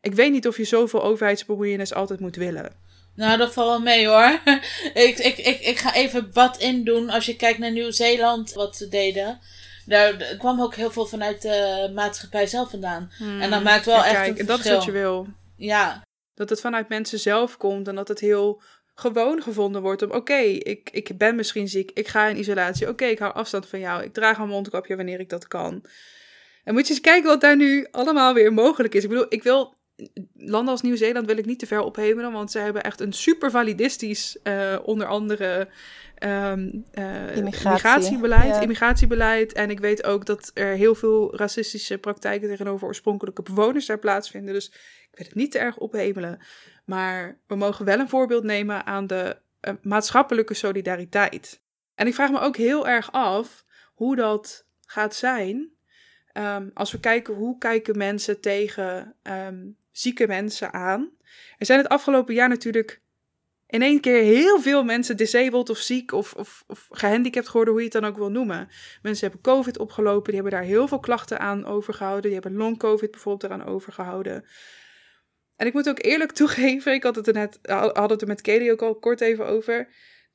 Ik weet niet of je zoveel overheidsbemoeienis altijd moet willen. Nou, dat valt wel mee hoor. ik, ik, ik, ik ga even wat indoen. Als je kijkt naar Nieuw-Zeeland, wat ze deden. Daar kwam ook heel veel vanuit de maatschappij zelf vandaan. en dat hmm. maakt wel echt kijk, een dat is wat je wil. Ja. Dat het vanuit mensen zelf komt en dat het heel gewoon gevonden wordt om: oké, ik, ik ben misschien ziek, ik ga in isolatie, oké, ik hou afstand van jou, ik draag een mondkapje wanneer ik dat kan. En moet je eens kijken wat daar nu allemaal weer mogelijk is. Ik bedoel, ik wil landen als Nieuw-Zeeland wil ik niet te ver ophemelen, want ze hebben echt een super validistisch, uh, onder andere um, uh, immigratiebeleid, immigratiebeleid. En ik weet ook dat er heel veel racistische praktijken tegenover oorspronkelijke bewoners daar plaatsvinden. Dus ik wil het niet te erg ophemelen. Maar we mogen wel een voorbeeld nemen aan de uh, maatschappelijke solidariteit. En ik vraag me ook heel erg af hoe dat gaat zijn. Um, als we kijken hoe kijken mensen tegen um, zieke mensen aan. Er zijn het afgelopen jaar natuurlijk in één keer heel veel mensen disabled of ziek of, of, of gehandicapt geworden, hoe je het dan ook wil noemen. Mensen hebben COVID opgelopen, die hebben daar heel veel klachten aan overgehouden. Die hebben long-COVID bijvoorbeeld eraan overgehouden. En ik moet ook eerlijk toegeven, ik had het er net, had het er met Kelly ook al kort even over.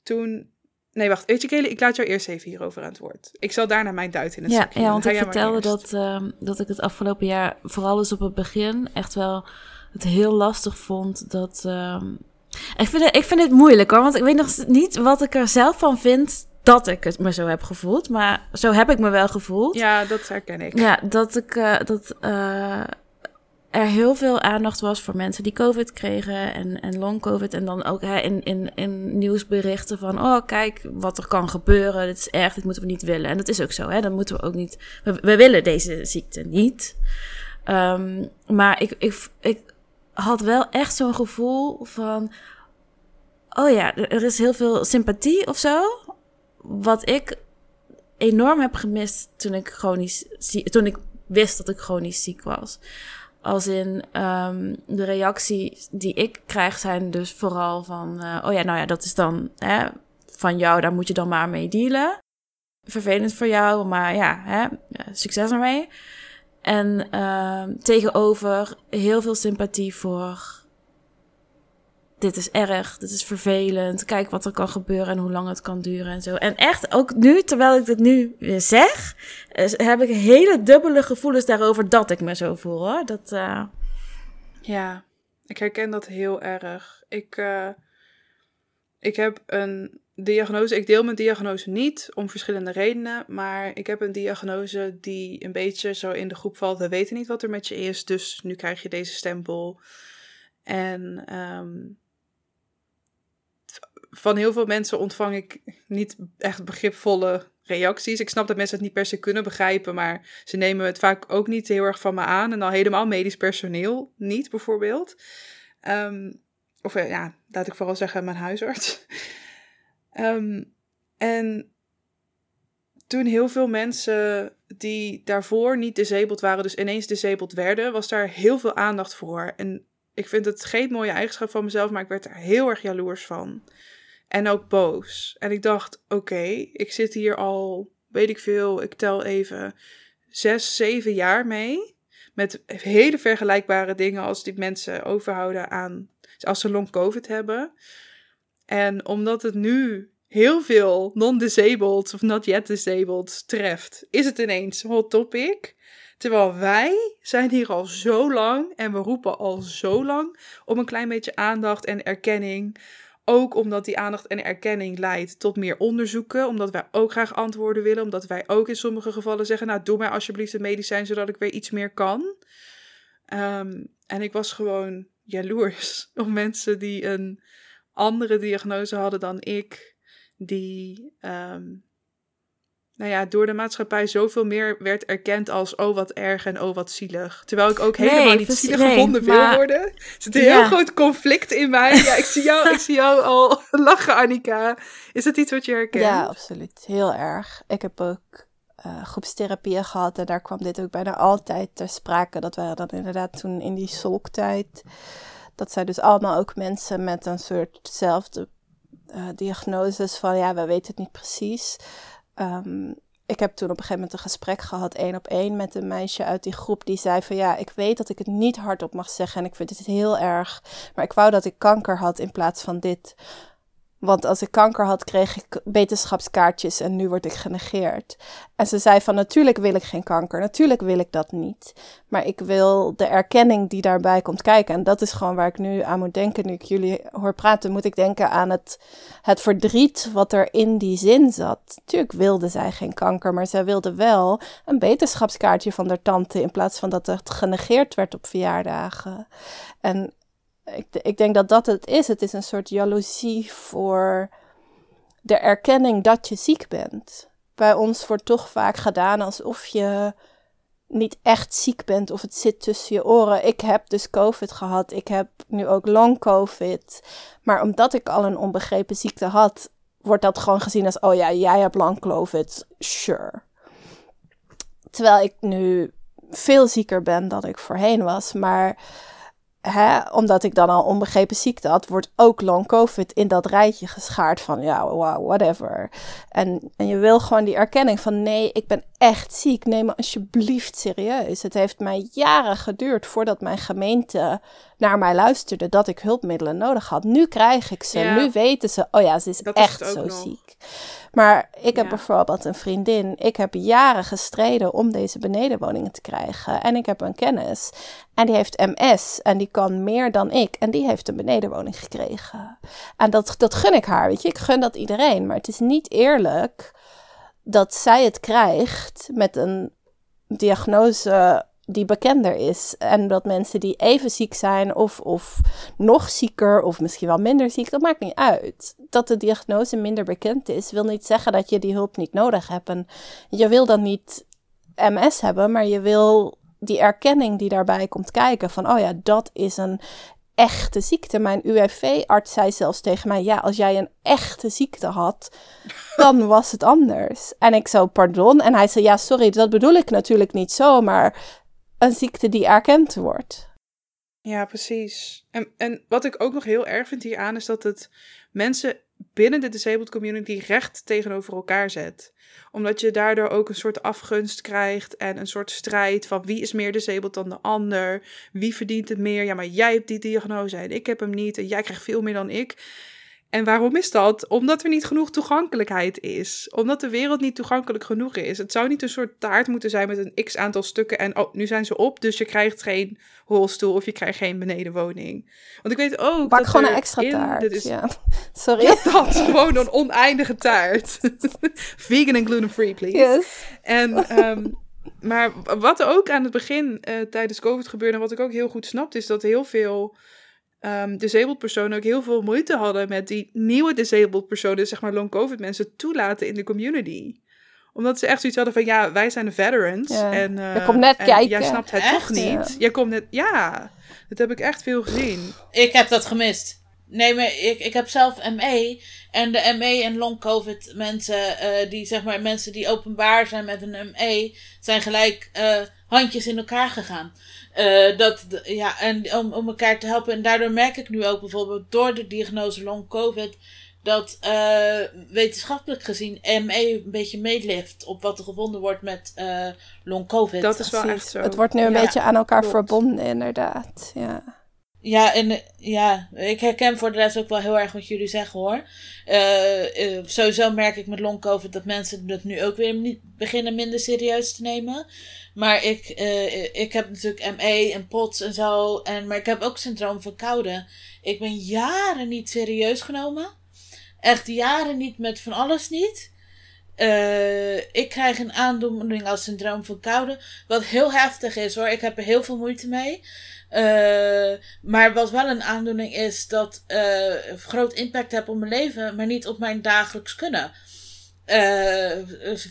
Toen Nee, wacht. Weet je, Kelly, ik laat jou eerst even hierover aan het woord. Ik zal daarna mijn duit in het ja, Ja, want ik vertelde dat, uh, dat ik het afgelopen jaar, vooral eens op het begin, echt wel het heel lastig vond dat... Uh, ik, vind het, ik vind het moeilijk hoor, want ik weet nog niet wat ik er zelf van vind dat ik het me zo heb gevoeld. Maar zo heb ik me wel gevoeld. Ja, dat herken ik. Ja, dat ik... Uh, dat, uh, er heel veel aandacht was voor mensen die COVID kregen en, en long COVID. En dan ook hè, in, in, in nieuwsberichten van, oh kijk wat er kan gebeuren. Dit is erg, dit moeten we niet willen. En dat is ook zo, hè. Dan moeten we ook niet, we, willen deze ziekte niet. Um, maar ik, ik, ik had wel echt zo'n gevoel van, oh ja, er is heel veel sympathie of zo. Wat ik enorm heb gemist toen ik chronisch toen ik wist dat ik chronisch ziek was. Als in um, de reacties die ik krijg zijn dus vooral van, uh, oh ja, nou ja, dat is dan hè, van jou, daar moet je dan maar mee dealen. Vervelend voor jou, maar ja, hè, succes ermee. En uh, tegenover heel veel sympathie voor dit is erg, dit is vervelend. Kijk wat er kan gebeuren en hoe lang het kan duren en zo. En echt, ook nu, terwijl ik dit nu zeg, heb ik hele dubbele gevoelens daarover dat ik me zo voel hoor. Dat, uh... Ja, ik herken dat heel erg. Ik, uh, ik heb een diagnose, ik deel mijn diagnose niet om verschillende redenen, maar ik heb een diagnose die een beetje zo in de groep valt. We weten niet wat er met je is, dus nu krijg je deze stempel. En um, van heel veel mensen ontvang ik niet echt begripvolle reacties. Ik snap dat mensen het niet per se kunnen begrijpen, maar ze nemen het vaak ook niet heel erg van me aan. En al helemaal medisch personeel niet, bijvoorbeeld. Ehm, of eh, ja, laat ik vooral zeggen, mijn huisarts. Ehm, en toen heel veel mensen die daarvoor niet disabled waren, dus ineens disabled werden, was daar heel veel aandacht voor. En ik vind het geen mooie eigenschap van mezelf, maar ik werd er heel erg jaloers van. En ook boos. En ik dacht, oké, ik zit hier al, weet ik veel, ik tel even, zes, zeven jaar mee. Met hele vergelijkbare dingen als die mensen overhouden aan, als ze long covid hebben. En omdat het nu heel veel non-disabled of not yet disabled treft, is het ineens hot topic. Terwijl wij zijn hier al zo lang en we roepen al zo lang om een klein beetje aandacht en erkenning ook omdat die aandacht en erkenning leidt tot meer onderzoeken. Omdat wij ook graag antwoorden willen. Omdat wij ook in sommige gevallen zeggen: Nou, doe mij alsjeblieft een medicijn zodat ik weer iets meer kan. Ehm, en ik was gewoon jaloers op mensen die een andere diagnose hadden dan ik. Die ehm, nou ja, door de maatschappij zoveel meer werd erkend als oh wat erg en oh wat zielig. Terwijl ik ook helemaal niet zielig gevonden wil worden. Er zit een heel groot conflict in mij. Ja, ik zie jou, ik zie jou al lachen, Annika. Is dat iets wat je herkent? Ja, absoluut. Heel erg. Ik heb ook uh, groepstherapieën gehad en daar kwam dit ook bijna altijd ter sprake. Dat waren dan inderdaad toen in die solktijd. Dat zijn dus allemaal ook mensen met een soortzelfde uh, diagnoses van ja, we weten het niet precies. Um, ik heb toen op een gegeven moment een gesprek gehad, één op één, met een meisje uit die groep. Die zei van ja, ik weet dat ik het niet hardop mag zeggen en ik vind het heel erg. Maar ik wou dat ik kanker had in plaats van dit. Want als ik kanker had, kreeg ik wetenschapskaartjes en nu word ik genegeerd. En ze zei van natuurlijk wil ik geen kanker, natuurlijk wil ik dat niet. Maar ik wil de erkenning die daarbij komt kijken. En dat is gewoon waar ik nu aan moet denken. Nu ik jullie hoor praten, moet ik denken aan het, het verdriet wat er in die zin zat. Natuurlijk wilde zij geen kanker, maar zij wilde wel een wetenschapskaartje van haar tante in plaats van dat het genegeerd werd op verjaardagen. En ik, ik denk dat dat het is. Het is een soort jaloezie voor de erkenning dat je ziek bent. Bij ons wordt toch vaak gedaan alsof je niet echt ziek bent of het zit tussen je oren. Ik heb dus COVID gehad. Ik heb nu ook long COVID. Maar omdat ik al een onbegrepen ziekte had, wordt dat gewoon gezien als: oh ja, jij hebt long COVID. Sure. Terwijl ik nu veel zieker ben dan ik voorheen was. Maar hè, omdat ik dan al onbegrepen ziekte had, wordt ook long COVID in dat rijtje geschaard van ja, wow, whatever. En, en je wil gewoon die erkenning van nee, ik ben echt ziek. Neem me alsjeblieft serieus. Het heeft mij jaren geduurd voordat mijn gemeente naar mij luisterde dat ik hulpmiddelen nodig had. Nu krijg ik ze. Nu weten ze, oh ja, ze is echt zo ziek. Maar ik heb bijvoorbeeld een vriendin. Ik heb jaren gestreden om deze benedenwoningen te krijgen. En ik heb een kennis. En die heeft MS. En die kan meer dan ik. En die heeft een benedenwoning gekregen. En dat, dat gun ik haar. Weet je, ik gun dat iedereen. Maar het is niet eerlijk dat zij het krijgt met een diagnose die bekender is. En dat mensen die even ziek zijn of, of nog zieker of misschien wel minder ziek, dat maakt niet uit. Dat de diagnose minder bekend is, wil niet zeggen dat je die hulp niet nodig hebt. En je wil dan niet MS hebben, maar je wil die erkenning die daarbij komt kijken van, oh ja, dat is een echte ziekte. Mijn UWV-arts zei zelfs tegen mij: Ja, als jij een echte ziekte had, dan was het anders. En ik zo, pardon. En hij zei: Ja, sorry, dat bedoel ik natuurlijk niet zo, maar een ziekte die erkend wordt. Ja, precies. En, en wat ik ook nog heel erg vind hieraan is dat het mensen binnen de disabled community recht tegenover elkaar zet. Omdat je daardoor ook een soort afgunst krijgt en een soort strijd van wie is meer disabled dan de ander. Wie verdient het meer? Ja, maar jij hebt die diagnose en ik heb hem niet en jij krijgt veel meer dan ik. En waarom is dat? Omdat er niet genoeg toegankelijkheid is. Omdat de wereld niet toegankelijk genoeg is. Het zou niet een soort taart moeten zijn met een x aantal stukken. En oh, nu zijn ze op, dus je krijgt geen rolstoel of je krijgt geen benedenwoning. Want ik weet ook. Bak gewoon een extra taart. Is, ja. Sorry. dat, gewoon een oneindige taart. Vegan en gluten-free, please. Yes. En. Um, maar wat er ook aan het begin uh, tijdens COVID gebeurde, en wat ik ook heel goed snapte, is dat heel veel um, disabled personen ook heel veel moeite hadden met die nieuwe disabled personen, zeg maar long COVID mensen, toelaten in de community omdat ze echt zoiets hadden van, ja, wij zijn de veterans. En, uh, je komt net kijken. Jij snapt het toch niet. Ja. Je komt net, ja, dat heb ik echt veel gezien. Ik heb dat gemist. Nee, maar ik, ik heb zelf ME. En de ME en long COVID mensen, uh, die zeg maar mensen die openbaar zijn met een ME, zijn gelijk uh, handjes in elkaar gegaan. Uh, dat, ja, en om, om elkaar te helpen. En daardoor merk ik nu ook bijvoorbeeld door de diagnose long COVID dat uh, wetenschappelijk gezien ME een beetje meelift op wat er gevonden wordt met uh, long COVID. Dat is wel echt zo. Het wordt nu een beetje aan elkaar verbonden, inderdaad. Ja. Ja, en ja, ik herken voor de rest ook wel heel erg wat jullie zeggen hoor. Uh, sowieso merk ik met long COVID dat mensen het nu ook weer niet beginnen minder serieus te nemen. Maar ik, uh, ik heb natuurlijk ME en POTS en zo. En, maar ik heb ook syndroom van koude. Ik ben jaren niet serieus genomen. Echt jaren niet met van alles niet. Uh, ik krijg een aandoening als syndroom van koude. Wat heel heftig is hoor. Ik heb er heel veel moeite mee. Uh, maar wat wel een aandoening is dat groot impact heeft op mijn leven, maar niet op mijn dagelijks kunnen. Uh,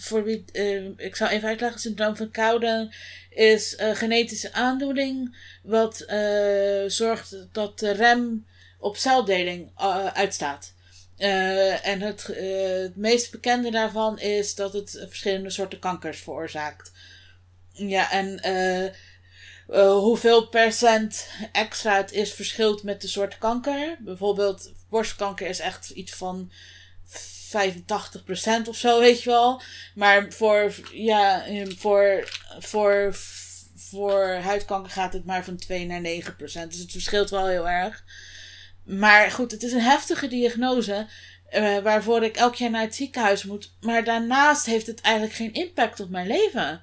voor wie, uh, ik zal even uitleggen, syndroom van koude is een genetische aandoening wat zorgt dat de rem op celdeling uitstaat. En het, het meest bekende daarvan is dat het verschillende soorten kankers veroorzaakt. Ja, en hoeveel procent extra het is verschilt met de soort kanker. Bijvoorbeeld borstkanker is echt iets van 85% of zo, weet je wel. Maar voor, ja, voor, voor, voor huidkanker gaat het maar van 2 naar 9%. Dus het verschilt wel heel erg. Maar goed, het is een heftige diagnose. Uh, waarvoor ik elk jaar naar het ziekenhuis moet. Maar daarnaast heeft het eigenlijk geen impact op mijn leven.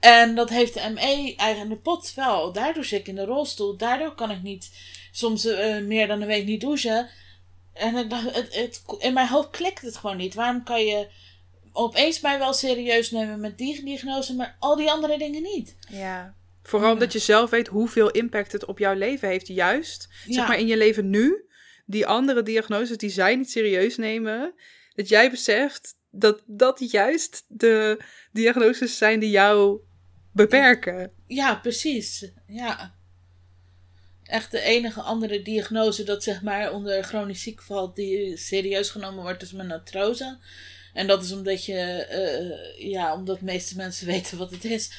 En dat heeft de ME eigenlijk pot wel. Daardoor zit ik in de rolstoel. Daardoor kan ik niet soms uh, meer dan een week niet douchen. En het, het, het, in mijn hoofd klikt het gewoon niet. Waarom kan je opeens mij wel serieus nemen met die diagnose, maar al die andere dingen niet? Ja. Vooral omdat je zelf weet hoeveel impact het op jouw leven heeft. Juist, zeg maar in je leven nu. Die andere diagnoses die zij niet serieus nemen. Dat jij beseft dat dat juist de diagnoses zijn die jou beperken. Ja, precies. Ja. Echt de enige andere diagnose dat zeg maar onder chronisch ziek valt die serieus genomen wordt is mijn artrose. En dat is omdat je, uh, ja, omdat de meeste mensen weten wat het is.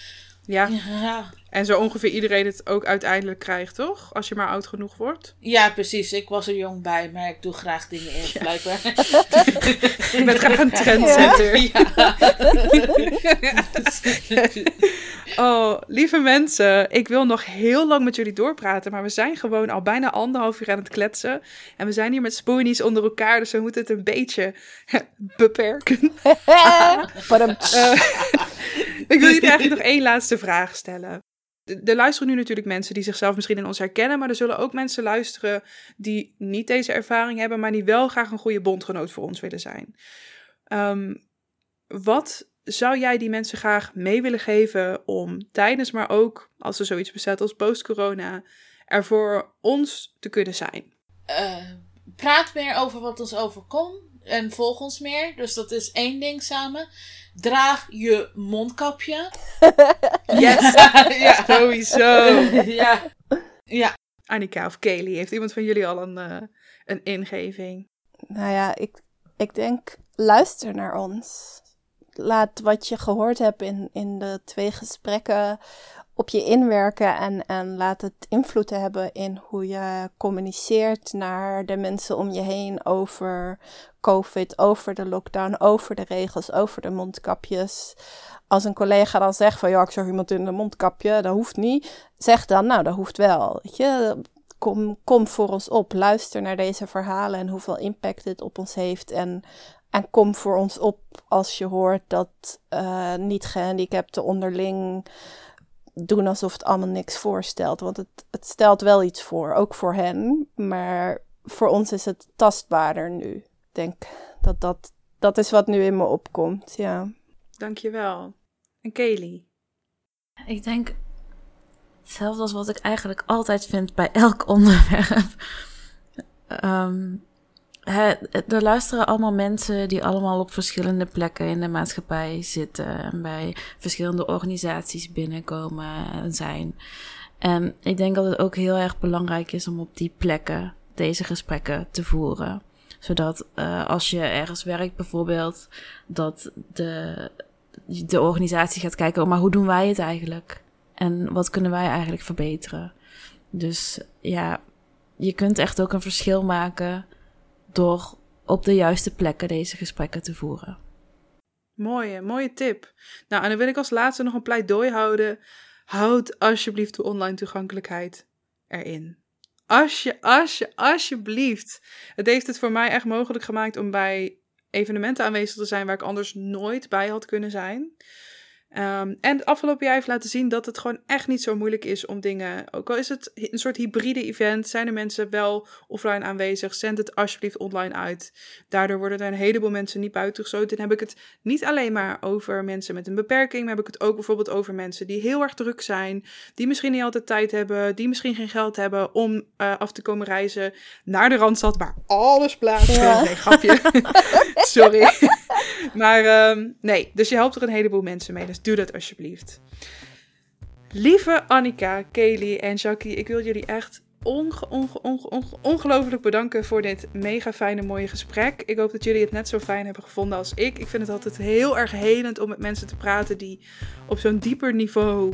Ja. ja. En zo ongeveer iedereen het ook uiteindelijk krijgt, toch? Als je maar oud genoeg wordt. Ja, precies. Ik was er jong bij, maar ik doe graag dingen in, ja. blijkbaar. je bent graag een trendsetter. Ja. oh, lieve mensen. Ik wil nog heel lang met jullie doorpraten, maar we zijn gewoon al bijna anderhalf uur aan het kletsen. En we zijn hier met spoonies onder elkaar, dus we moeten het een beetje beperken. uh, ik wil jullie eigenlijk nog één laatste vraag stellen. Er luisteren nu natuurlijk mensen die zichzelf misschien in ons herkennen, maar er zullen ook mensen luisteren die niet deze ervaring hebben, maar die wel graag een goede bondgenoot voor ons willen zijn. Um, wat zou jij die mensen graag mee willen geven om tijdens, maar ook als er zoiets bestaat als post-corona, er voor ons te kunnen zijn? Uh, praat meer over wat ons overkomt en volg ons meer. Dus dat is één ding samen. Draag je mondkapje. yes. ja, sowieso. ja. Ja. Annika of Kelly, heeft iemand van jullie al een, uh, een ingeving? Nou ja, ik, ik denk, luister naar ons. Laat wat je gehoord hebt in, in de twee gesprekken op je inwerken en, en laat het invloed hebben in hoe je communiceert naar de mensen om je heen over COVID, over de lockdown, over de regels, over de mondkapjes. Als een collega dan zegt van ja, ik zag iemand in een mondkapje, dat hoeft niet. Zeg dan, nou, dat hoeft wel. Weet je? Kom, kom voor ons op, luister naar deze verhalen en hoeveel impact dit op ons heeft. En, en kom voor ons op als je hoort dat uh, niet gehandicapten onderling doen alsof het allemaal niks voorstelt. Want het, het stelt wel iets voor, ook voor hen. Maar voor ons is het tastbaarder nu. Ik denk dat dat, dat is wat nu in me opkomt, ja. Dankjewel. En Kelly? Ik denk hetzelfde als wat ik eigenlijk altijd vind bij elk onderwerp. um, er luisteren allemaal mensen die allemaal op verschillende plekken in de maatschappij zitten en bij verschillende organisaties binnenkomen en zijn. En ik denk dat het ook heel erg belangrijk is om op die plekken deze gesprekken te voeren. Zodat uh, als je ergens werkt bijvoorbeeld, dat de, de organisatie gaat kijken, oh, maar hoe doen wij het eigenlijk? En wat kunnen wij eigenlijk verbeteren? Dus ja, je kunt echt ook een verschil maken door op de juiste plekken deze gesprekken te voeren. Mooie, mooie tip. Nou, en dan wil ik als laatste nog een pleidooi houden. Houd alsjeblieft de online toegankelijkheid erin. Alsje, alsje, alsjeblieft. Het heeft het voor mij echt mogelijk gemaakt om bij evenementen aanwezig te zijn waar ik anders nooit bij had kunnen zijn. Um, en het afgelopen jaar heeft laten zien dat het gewoon echt niet zo moeilijk is om dingen. Ook al is het een soort hybride event, zijn er mensen wel offline aanwezig. Zend het alsjeblieft online uit. Daardoor worden er een heleboel mensen niet buitengesloten. Dan heb ik het niet alleen maar over mensen met een beperking, maar heb ik het ook bijvoorbeeld over mensen die heel erg druk zijn, die misschien niet altijd tijd hebben, die misschien geen geld hebben om uh, af te komen reizen naar de Randstad, waar alles plaatsvindt. Ja. Nee, grapje. Sorry. maar um, nee, dus je helpt er een heleboel mensen mee. Dus doe dat alsjeblieft. Lieve Annika, Kelly en Jackie, ik wil jullie echt onge, onge, onge, ongelooflijk bedanken voor dit mega fijne, mooie gesprek. Ik hoop dat jullie het net zo fijn hebben gevonden als ik. Ik vind het altijd heel erg helend om met mensen te praten die op zo'n dieper niveau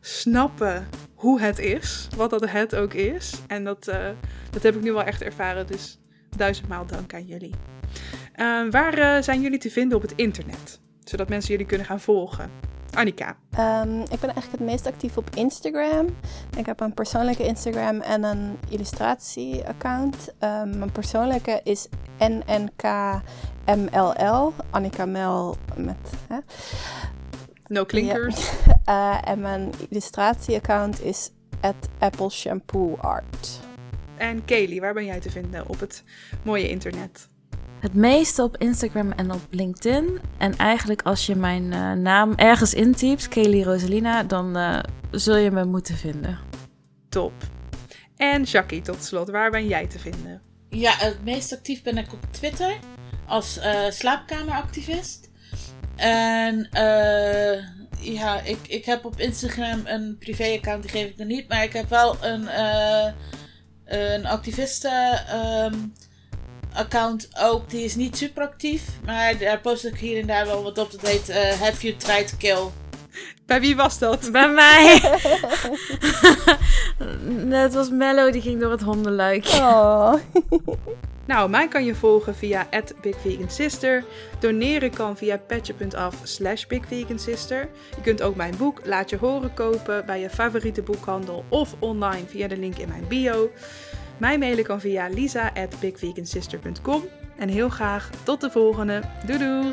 snappen hoe het is. Wat dat het ook is. En dat, uh, dat heb ik nu wel echt ervaren. Dus duizendmaal dank aan jullie. Uh, waar uh, zijn jullie te vinden op het internet? zodat mensen jullie kunnen gaan volgen. Annika. Um, ik ben eigenlijk het meest actief op Instagram. Ik heb een persoonlijke Instagram en een illustratie-account. Um, mijn persoonlijke is NNKMLL. Annika Mel met... Hè? No clinkers. Ja. uh, en mijn illustratie-account is at Apple Shampoo Art. En Kaylee, waar ben jij te vinden op het mooie internet? Het meeste op Instagram en op LinkedIn. En eigenlijk als je mijn uh, naam ergens intypt, Kelly Rosalina, dan uh, zul je me moeten vinden. Top. En Jackie, tot slot, waar ben jij te vinden? Ja, het meest actief ben ik op Twitter als uh, slaapkameractivist. En ja, ik, ik heb op Instagram een privé-account, die geef ik er niet. Maar ik heb wel een, een activisten... Um, account ook. Die is niet super actief. Maar daar post ik hier en daar wel wat op. Dat heet uh, Have You Tried to Kill. Bij wie was dat? Bij mij. Het was Mello, die ging door het hondenluik. Oh. nou, mij kan je volgen via BigVeganSister. Doneren kan via petje.af slash BigVeganSister. Je kunt ook mijn boek Laat Je Horen kopen bij je favoriete boekhandel of online via de link in mijn bio. Mij mailen kan via lisa@bigvegansister.com. En heel graag tot de volgende. Doei!